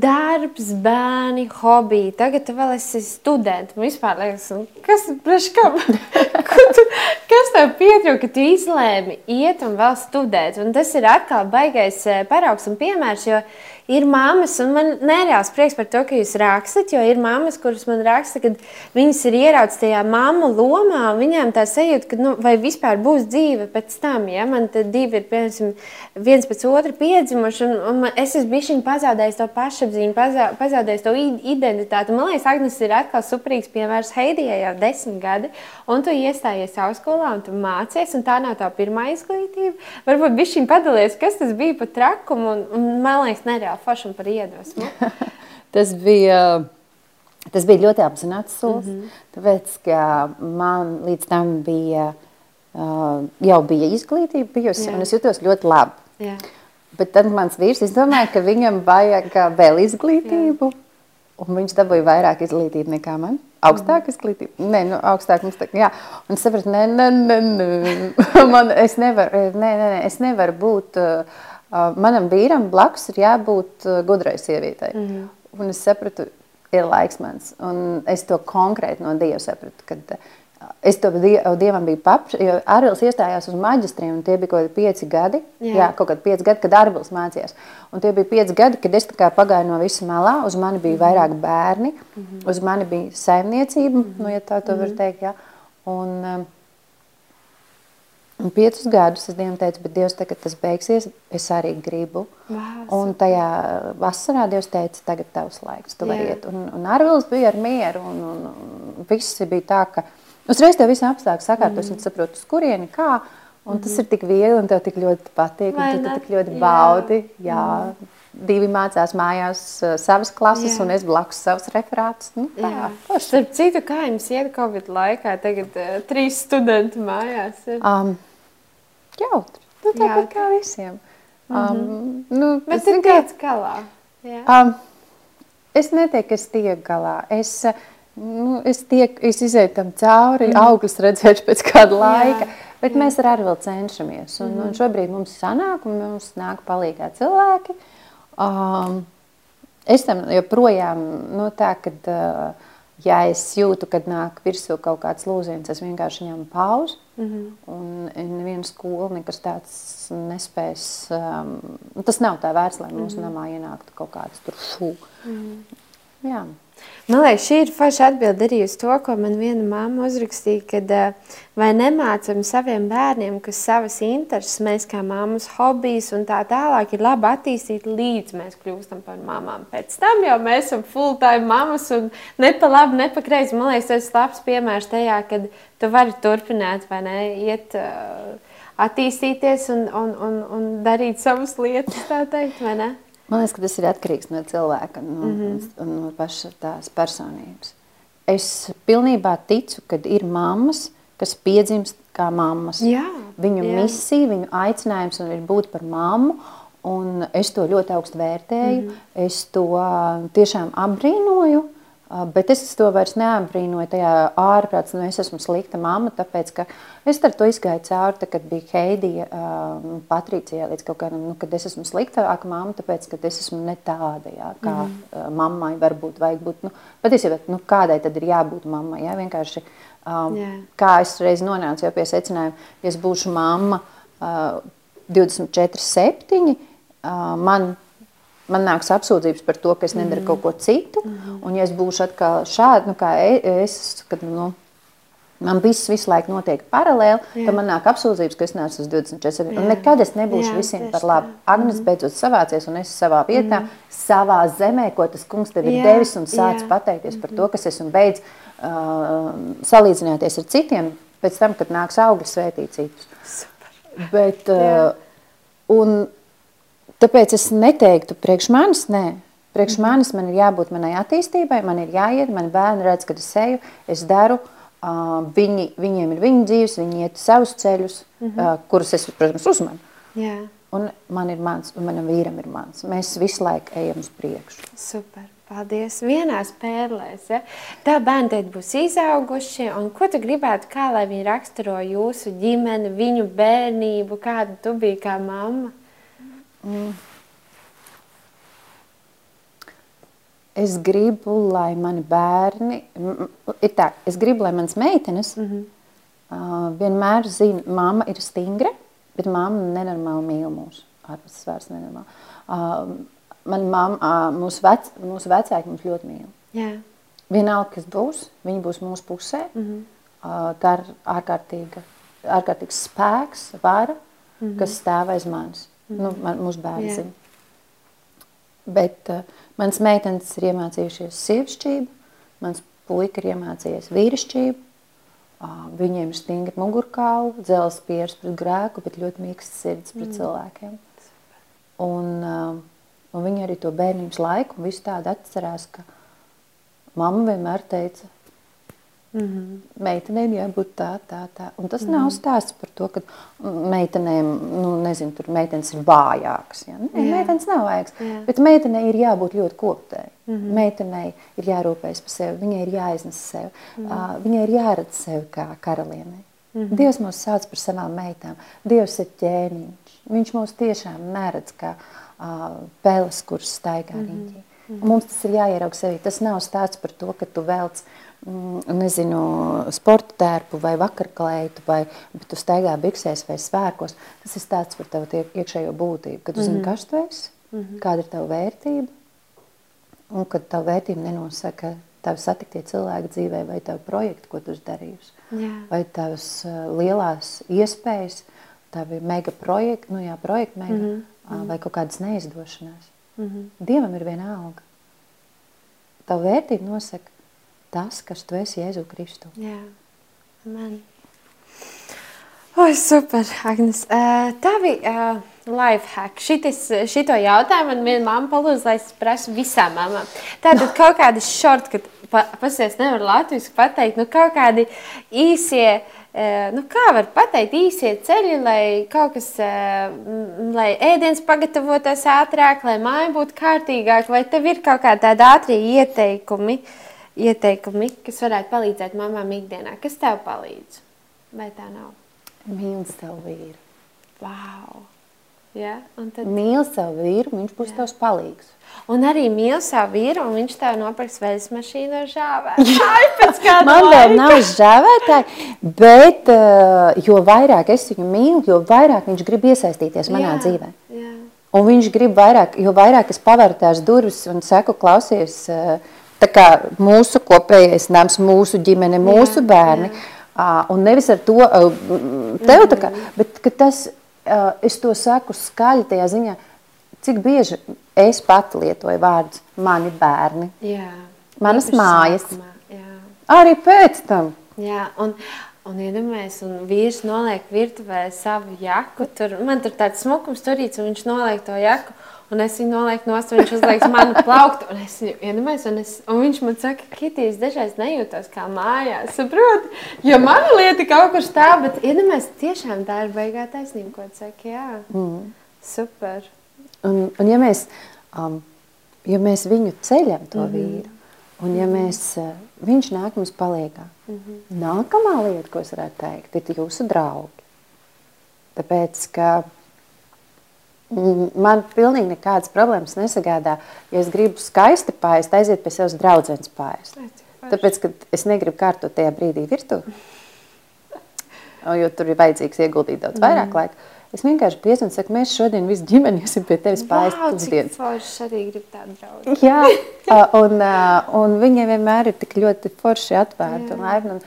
Speaker 1: darbs, bērni, hobiji. Tagad tu vēl esi students. Man vispār liekas, kas, kam, *laughs* tu, kas tev pietrūka, ka tu izlēmi iet un vēl studēt. Un tas ir atkal baigais paraugs un piemērs, jo ir mammas, un man nereāls prieks par to, ka jūs rakstat, jo ir mammas, kuras man raksta, ka viņas ir ieraudzījis tajā mammu lomā, un viņām tā sajūta, ka nu, vai vispār būs dzīve pēc tam. Ja? Man te divi ir piemēram, viens pēc otra piedzimuši, un, un man, es esmu bijis pazaudējis to pašapziņu, pazā, pazaudējis to identitāti. Man liekas, Agnes ir atkal superīgs piemērs Heidijai jau desmit gadi, un tu iestājies augstskolā, un tu mācies, un tā nav tā pirmā izglītība. Varbūt viņš viņam padalījies, kas tas bija par trakumu, un, un man liekas, nereāli forši un par iedvesmu? *laughs*
Speaker 2: tas, bija, tas bija ļoti apzināts solis, mm -hmm. tāpēc, ka man līdz tam bija, uh, jau bija izglītība bijusi, Jā. un es jutos ļoti labi. Jā. Bet tad mans vīrs izdomāja, ka viņam vajag vēl izglītību. Jā. Un viņš dabūja vairāk izglītību nekā man. Augstāk mm. izglītība? Nē, nu, augstāk mums tā, jā. Un sapratu, nē, nē, nē, nē. *laughs* man, es nevaru, nē, nē, nē, es nevaru būt uh, manam vīram blakus ir jābūt gudrai sievietei. Mm -hmm. Un es sapratu, ir laiks mans. Un es to konkrēti no Dieva sapratu. Kad, Es to dievam biju paprasījis, jo Arvils iestājās uz maģistriem, un tie bija kaut kādi pieci gadi. Jā, jā kaut kādi pieci gadi, kad Arvils mācījās. Un tie bija pieci gadi, kad es pagāju no visa malā. Uz mani bija -hmm. vairāk bērni, mm -hmm. uz mani bija saimniecība, mm -hmm. nu, ja tā to mm -hmm. var teikt. Jā. Un, um, Un piecus gadus es Dievam teicu, bet Dievs, tagad tas beigsies, es arī gribu. Wow, un tajā vasarā Dievs teica, tagad tavs laiks, tu vari iet. Un, un Arvils bija ar mieru, un, un, un viss bija tā, ka uzreiz tev visi apstākļi sakārtos, mm. un tu saproti, uz kurieni, kā, un mm. tas mhm. ir tik viegli, un tev tik ļoti patīk, Vai un tu ne? tik ļoti jā. baudi, jā. Mm. Divi mācās mājās uh, savas klases, jā. un es blakus savus referātus. Nu, tā,
Speaker 1: Starp citu, kā jums iet Covid laikā, tagad uh, trīs studenti mājās ir?
Speaker 2: Um, jautri. Nu, tāpat kā visiem. Um, mm -hmm. nu,
Speaker 1: Bet tu tiec galā. Jā.
Speaker 2: Um, es netieku, es tieku galā. Es, nu, es, tiek, es izēju tam cauri, mm. augļus redzēšu pēc kāda laika. Jā. Bet jā. mēs arī vēl cenšamies. Un, mm. un šobrīd mums sanāk, un mums nāk palīgā cilvēki. Um, es tam joprojām, nu tā, kad uh, ja es jūtu, kad nāk virsū kaut kāds lūziens, es vienkārši ņemu pauzi. Mm -hmm. Un neviena skola nekas tāds nespēs. Um, tas nav tā vērts, lai mūsu mm -hmm. namā ienāktu kaut kāds tur šū. Mm -hmm. Jā.
Speaker 1: Man liekas, šī ir forša atbilde arī uz to, ko man viena māma uzrakstīja, kad vai nemācam saviem bērniem, ka savas intereses, mēs kā māmas hobijs un tā tālāk ir labi attīstīt līdz mēs kļūstam par mamām. Pēc tam jau mēs esam full-time mamas un ne pa labi, ne pa kreisi. Man liekas, tas ir labs piemērs tajā, kad tu vari turpināt vai ne, iet attīstīties un, un, un, un darīt savas lietas, tā teikt, vai ne?
Speaker 2: Man liekas, ka tas ir atkarīgs no cilvēka no, mm -hmm. un no paša tās personības. Es pilnībā ticu, ka ir mammas, kas piedzimst kā mammas.
Speaker 1: Jā,
Speaker 2: viņu
Speaker 1: jā.
Speaker 2: misija, viņu aicinājums ir būt par mammu. Un es to ļoti augstu vērtēju. Mm -hmm. Es to tiešām apbrīnoju. Ah, bet es to vairs neapbrīnoju tajā ārprātā, nu es esmu slikta mamma, tāpēc, ka es ar to izgāju cauri, kad bija Heidija, uh, Patricija, līdz kaut kādam, nu, kad es esmu sliktāka mamma, tāpēc, ka es esmu ne tāda, jā, kā mm. uh, mammai varbūt vajag būt, nu, patiesībā, nu, kādai tad ir jābūt mammai, jā, vienkārši, um, yeah. kā es reiz nonācu jau pie secinājuma, ja es būšu mamma uh, 24-7, uh, man man nāks apsūdzības par to, ka es nedaru mm. kaut ko citu. Mm. Un, ja es būšu atkal šādi, nu, kā e, es, kad nu, man viss visu laiku notiek paralēli, Jā. tad man nāk apsūdzības, ka es neesmu uz 24. Jā. Un nekad es nebūšu Jā, visiem par labu. Agnes mm. beidzot savācies, un es savā vietā, mm. savā zemē, ko tas kungs tev ir Jā. devis, un sāc Jā. pateikties par to, mm-hmm. kas esmu beidz uh, salīdzināties ar citiem, pēc tam, kad nāks augļi svētīt citus. Super. Bet, uh, un, Tāpēc es neteiktu, priekš manis, nē. Priekš manis man ir jābūt manai attīstībai, man ir jāiet, mani bērni redz, kad es eju, es daru. Uh, viņi, viņiem ir viņu dzīves, viņi iet savus ceļus, mm -hmm. uh, kurus es, protams, uzmanu.
Speaker 1: Yeah.
Speaker 2: Un man ir mans, un manam vīram ir mans. Mēs visu laiku ejam uz priekšu.
Speaker 1: Super. Paldies. Vienās pērlēs. Ja? Tā bērni teikt būs izauguši. Un ko tu gribētu, kā lai viņi raksturo jūsu ģimeni, viņu bērnību, kāda tu biji kā mamma? Mm.
Speaker 2: Es gribu, lai mani bērni, ir tā, es gribu, lai manas meitenes mm -hmm. uh, vienmēr zina, mamma ir stingra, bet mamma nenormāli mīl mūs. Ārpus vairs nenormāli. Uh, man mamma, uh, mūsu, vec, mūsu vecāki mums ļoti mīl.
Speaker 1: Yeah.
Speaker 2: Vienalga, kas būs, viņi būs mūsu pusē. Mm -hmm. uh, tā ir ārkārtīga, ārkārtīgs spēks, vara, mm -hmm. kas stāv aiz manis. Mm. Nu, man, mūsu bērni zina. Bet uh, mans meitenes ir iemācījušies sievišķību, mans puika ir iemācījies vīrišķību. Uh, viņiem ir stingri mugurkauli, dzelzs pieres pret grēku, bet ļoti mīksts sirds pret mm. cilvēkiem. Un, uh, un viņi arī to bērnības laiku un visu tādu atcerās, ka mamma vienmēr teica, Mm -hmm. Meitenēm jābūt tā, tā, tā. Un tas mm -hmm. nav stāsts par to, ka meitenēm, nu, nezinu, tur meitenes ir vājākas. Ja? Nē, Jā. meitenes nav vājākas. Jā. Bet meitenei ir jābūt ļoti koptai. Mm -hmm. Meitenei ir jārūpējas par sevi, viņai ir jāiznes sevi. Mm -hmm. uh, viņai ir jāredz sevi kā karalienei. Mm -hmm. Dievs mūs sauc par savām meitām. Dievs ir ķēniņš. Viņš mūs tiešām neredz kā uh, peles, kuras staigā mm -hmm. riņķī. Mm -hmm. Mums tas ir jāieraug sevi. Tas nav stāsts par to, ka tu velc uh, Mm, nezinu, sporta tērpu vai vakarklētu, vai tu staigā biksēs vai svērkos. Tas ir stāsts par tavu iekšējo būtību, kad tu zini, mm -hmm. kas tu esi, mm -hmm. kāda ir tava vērtība, un kad tava vērtība nenosaka tavi satiktie cilvēki dzīvē vai tavu projektu, ko tu esi darījusi.
Speaker 1: Jā.
Speaker 2: Vai tavas lielās iespējas, tavi mega projekti, nu jā, projekti mega, mm -hmm. vai kaut kādas neizdošanās. Mm -hmm. Dievam ir viena alga. Tavu vērtību nosaka tas, kas tu esi Jēzu Kristu.
Speaker 1: Jā, amen. Oi, super, Agnes. Uh, tavi uh, life hack. Šitis, šito jautājumu man viena mamma palūdz, lai es prasu visām mamām. Tātad *laughs* kaut kādi shortcut, pa, pasies nevar latviski pateikt, nu kaut kādi īsie, uh, nu kā var pateikt, īsie ceļi, lai kaut kas, uh, lai ēdiens pagatavotos ātrāk, lai māja būtu kārtīgāk, vai tev ir kaut kā tādi ātrie ieteikumi? Uh, ieteikumi, kas varētu palīdzēt mamām ikdienā? Kas tev palīdz? Vai tā nav?
Speaker 2: Mīl savu vīru.
Speaker 1: Wow! Un tad
Speaker 2: Mīli savu vīru, viņš būs tavs palīgs.
Speaker 1: Un arī mīl savu vīru, un viņš tev nopirks veļas mašīnu ar *laughs* kāda
Speaker 2: Man vēl nav žēvētāji, bet uh, jo vairāk es viņu mīlu, jo vairāk viņš grib iesaistīties manā
Speaker 1: Jā,
Speaker 2: dzīvē.
Speaker 1: Jā.
Speaker 2: Un viņš grib vairāk, jo vairāk es paveru tās durvis un saku, klausies, eh, tā kā mūsu kopējais nams, mūsu ģimene, mūsu bērni. ā, Un nevis ar to tev tā kā, bet ka tas, es to saku skaļi tajā ziņā, cik bieži es pati lietoju vārdus mani bērni.
Speaker 1: Jā.
Speaker 2: Manas mājas.
Speaker 1: sākumā, Jā.
Speaker 2: Arī pēc tam.
Speaker 1: Jā, un, un iedomājies, un vīrs noliek virtuvē savu jaku. Tur, man tur tāds smukums turīts, un viņš noliek to jaku. Un es viņu nolieku nost, viņš uzliek manu plauktu. Un es viņu iedomājos, un, es, un viņš man saka, ka Kitīs dažreiz nejūtos kā mājās. Saproti? Jo mana lieta kaut kur stāv, bet iedomājieties, tiešām tā ir baigā taisnība, ko tu saki. Jā, mm. super.
Speaker 2: Un, un ja, mēs, um, ja mēs viņu ceļam, to mm. -hmm. vīru, un ja mēs, uh, viņš nāk mums palīdzīgā, mm. -hmm. nākamā lieta, ko es varētu teikt, ir jūsu draugi. Tāpēc, ka man pilnīgi nekādas problēmas nesagādā, ja es gribu skaisti pāriest, aiziet pie savas draudzenes pāriest. Tāpēc, ka es negribu kārtot tajā brīdī virtuvi, jo tur ir vajadzīgs ieguldīt daudz vairāk mm. laika. Es vienkārši piezvanu saku, mēs šodien visi ģimeni iesim pie tevis pāriest pusdienas.
Speaker 1: forši arī grib tādu draugu.
Speaker 2: Jā, un, un viņiem vienmēr ir tik ļoti forši atvērti un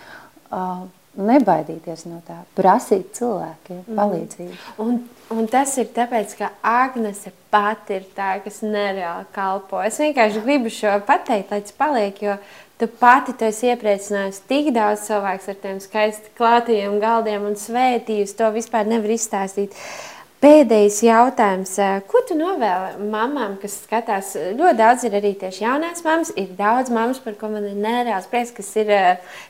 Speaker 2: ā, Nebaidīties no tā, prasīt cilvēkiem palīdzību.
Speaker 1: Un, un tas ir tāpēc, ka Agnese pati ir tā, kas nereāli kalpo. Es vienkārši gribu šo pateikt, lai tas paliek, jo tu pati tu esi iepriecinājusi tik daudz cilvēku ar tiem skaisti klātajiem galdiem un svētījusi. To vispār nevar izstāstīt. Pēdējais jautājums. Ko tu novēli mamām, kas skatās? Ļoti daudz ir arī tieši jaunās mammas. Ir daudz mammas, par ko man ir nereāls prieks, kas ir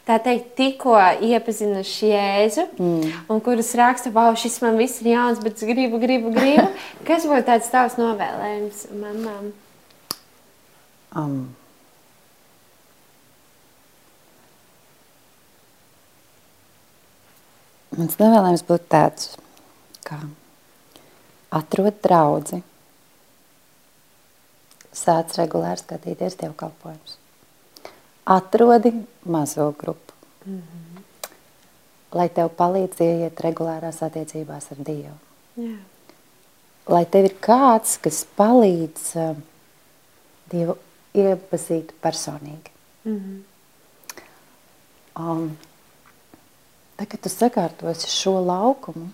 Speaker 1: tā teikt, tikko iepazinuši Jēzu, mm. un kuras raksta, wow, šis man viss ir jauns, bet es gribu, gribu, gribu. *laughs* Kas būtu tāds tavs novēlējums mamām?
Speaker 2: Um, mans novēlējums būtu tāds, ka atrod draugu, sāc regulāri skatīties dievkalpojumus. Atrodi mazo grupu, mm -hmm. lai tev palīdz ieiet regulārās attiecībās ar Dievu.
Speaker 1: Jā.
Speaker 2: Lai tev ir kāds, kas palīdz uh, Dievu iepazīt personīgi.
Speaker 1: Mm -hmm.
Speaker 2: Um, tad, kad tu sakārtosi šo laukumu,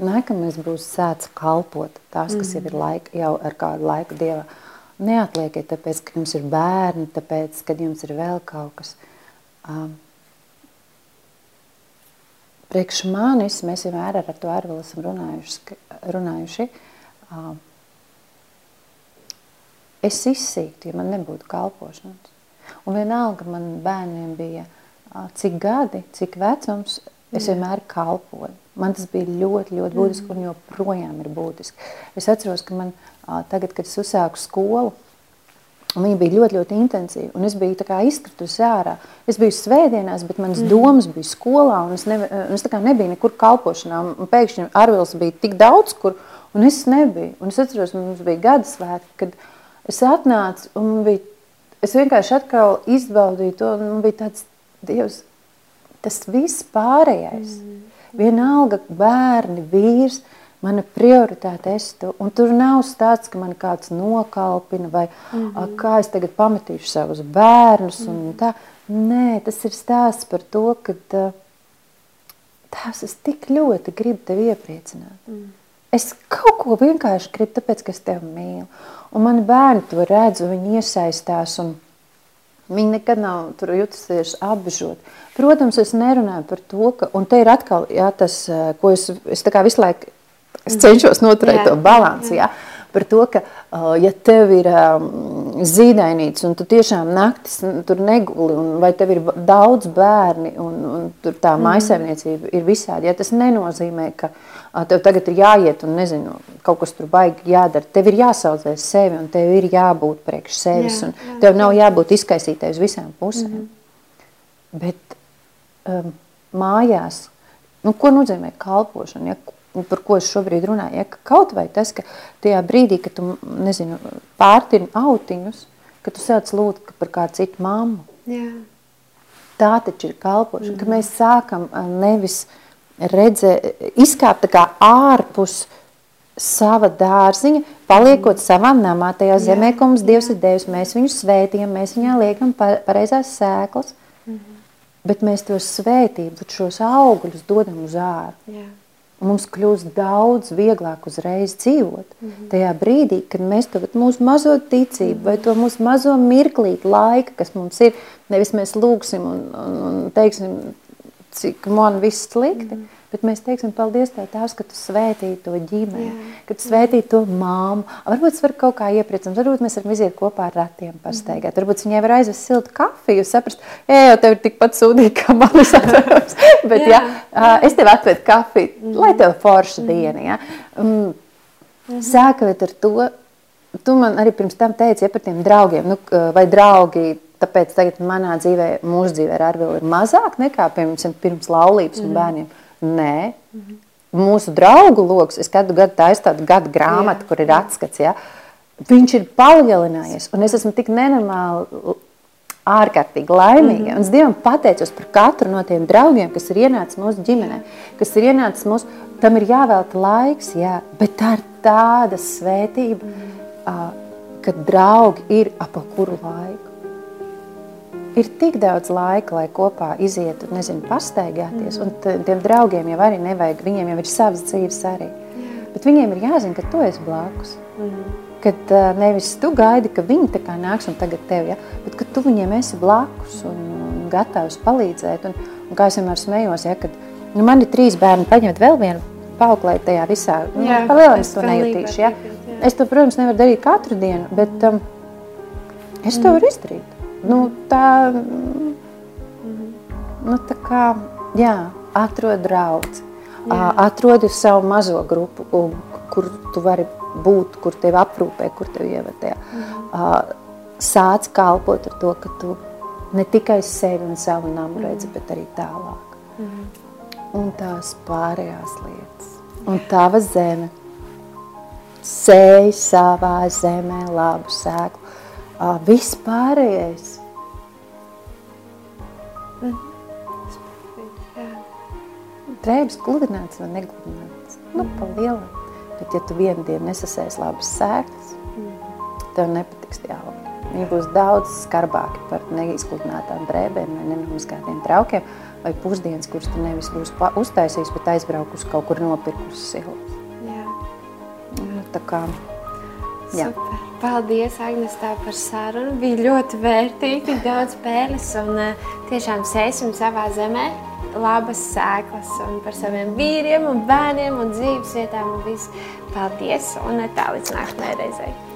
Speaker 2: nākamais būs sēdz kalpot tās, kas jau ir laika, jau ar kādu laiku Dievā. Neatlieciet, tāpēc, ka jums ir bērni, tāpēc, ka jums ir vēl kaut kas. Um, priekš manis, mēs vienmēr ar to arī esam runājuši, runājuši um, es izsīktu, ja man nebūtu kalpošanas. Un vienalga man bērniem bija cik gadi, cik vecums, es vienmēr kalpoju. Man tas bija ļoti, ļoti būtiski un joprojām ir būtiski. Es atceros, ka man tagad, kad es uzsāku skolu, Un viņa bija ļoti, ļoti intensīva. Un es biju izkritusi ārā. Es biju svētdienās, bet manas mm. domas bija skolā. un Es, ne, es nebiju nekur kalpošanā. un- pēkšņi Arvils bija tik daudz, kur, un es nebiju. Un es atceros, mums bija gada svētki, kad es atnācu un bija, es vienkārši atkal izbaudīju to. Man bija tāds, Dievs, tas viss pārējais. Mm. Vienalga, bērni, vīrs, mana prioritāte esi tu. Un tur nav stāsts, ka man kāds nokalpina vai mm -hmm. kā es tagad pametīšu savus bērnus. Mm -hmm. tā. Nē, tas ir stāsts par to, ka tās es tik ļoti gribu tevi iepriecināt. Mm. Es kaut ko vienkārši gribu, tāpēc, ka es tevi mīlu. Un mani bērni to redz, viņi iesaistās. Un, Viņi nekad nav jutusies apbežot. Protams, es nerunāju par to, ka, un te ir atkal jā, tas, eh, ko es, es visu laiku es cenšos noturēt
Speaker 1: Jā,
Speaker 2: to balanci. Jā. Par to, ka, ja tev ir zīdainīts un tu tiešām naktis tur neguli, un vai tev ir daudz bērni un, un tur tā maisaimniecība ir visādi, ja tas nenozīmē, ka tev tagad ir jāiet un nezinu, kaut kas tur baigi jādara. Tev ir jāsaudzēs sevi un tev ir jābūt priekš sevis
Speaker 1: Jā,
Speaker 2: un
Speaker 1: jā,
Speaker 2: tev nav jābūt izkaisītai uz visām pusēm. Mm -hmm. Bet um, mājās, nu, ko nozīmē kalpošana? Ja? Par ko es šobrīd runāju, ja, ka kaut vai tas, ka tajā brīdī, kad tu, nezinu, pārtini autiņus, ka tu sāc lūgt par kādu citu mammu.
Speaker 1: Jā.
Speaker 2: Tā taču ir kalpošana, mm. ka mēs sākam nevis redzēt, izkāpt tā kā ārpus sava dārziņa, paliekot mm. savām namā, tajā jā, zemē, ko mums Dievs jā. ir devis, mēs viņu svētījam, mēs viņā liekam pareizās sēklas, mm. bet mēs tos svētību, šos augļus dodam uz āru. Jā. Mums kļūst daudz vieglāk uzreiz dzīvot. Mm -hmm. Tajā brīdī, kad mēs to mūsu mazo ticību, vai to mūsu mazo mirklīti laika, kas mums ir, nevis mēs lūgsim un, un, un teiksim, cik man viss slikti, mm -hmm. Bet mēs teiksim, paldies Tev, Tēvs, ka Tu svētīji to ģimeni, Jā. ka Tu svētīji to māmu. Varbūt es varu kaut kā iepriecināt, varbūt mēs varam iziet kopā ar ratiem pastaigāt. Mm. Varbūt viņai var aizvest siltu kafiju, saprast, ej, jau tev ir tikpat sūdīgi, kā manis atveros. *laughs* bet, jā. Ja, es tev atvedu kafiju, mm lai tev forša mm -hmm. diena. Ja. Mm. Sākot ar to, tu man arī pirms tam teici ja, par tiem draugiem, nu, vai draugi Tāpēc tagad manā dzīvē, mūsu dzīvē ar Arvilu ir mazāk nekā pirms, pirms laulības mm. un mhm. bērniem. Nē. -hmm. Mūsu draugu lokus, es katru gadu taisu tādu gadu grāmatu, Jā. kur ir atskats, ja, viņš ir palielinājies. Un es esmu tik nenormāli ārkārtīgi laimīga. Mm -hmm. Un es Dievam pateicos par katru no tiem draugiem, kas ir ienācis mūsu ģimenē, kas ir ienācis mūsu, tam ir jāvelta laiks, jā, bet tā ir tāda svētība, mm -hmm. uh, ka draugi ir ap kuru laiku ir tik daudz laika, lai kopā izietu, nezinu, pastaigāties. Mm. Un tiem draugiem jau arī nevajag, viņiem jau ir savas dzīves arī. Jā. Bet viņiem ir jāzina, ka tu esi blakus. Mm. Kad uh, nevis tu gaidi, ka viņi nāks un tagad tev, ja? bet ka tu viņiem esi blakus un, un gatavs palīdzēt. Un, un kā es vienmēr smējos, ja, kad nu, man ir trīs bērni, paņemt vēl vienu pauklēt tajā visā. Nu, jā, palielināt to nejutīšu. Ja? Es to, protams, nevaru darīt katru dienu, bet um, es to varu izdarīt nu, tā, nu, tā kā, jā, atrod draugu, atrodi savu mazo grupu, kur tu vari būt, kur tevi aprūpē, kur tevi ievadē. Mm. Sāc kalpot ar to, ka tu ne tikai sevi un savu namu mm. redzi, bet arī tālāk. Mm. Un tās pārējās lietas. Un tava zeme. Sēj savā zemē labu sēklu viss pārējais. Drēbes gludināts vai negludināts. Nu, pa lielam. Bet ja tu vienu dienu nesasēs labas sēklas, tev nepatiks tie augi. Viņi būs daudz skarbāki par neizkludinātām drēbēm vai nemazgātiem traukiem vai pusdienas, kuras tu nevis būs uztaisījis, bet aizbraukus kaut kur nopirkus silts. Jā. Nu, tā kā.
Speaker 1: Super. Paldies, Agnēs, par sarunu. Bija ļoti vērtīgi, daudz pēles un uh, tiešām sēsim savā zemē. Labas sēklas un par saviem vīriem, un bērniem un dzīves vietām. Un visu. Paldies un tā līdz nākamajai reizei.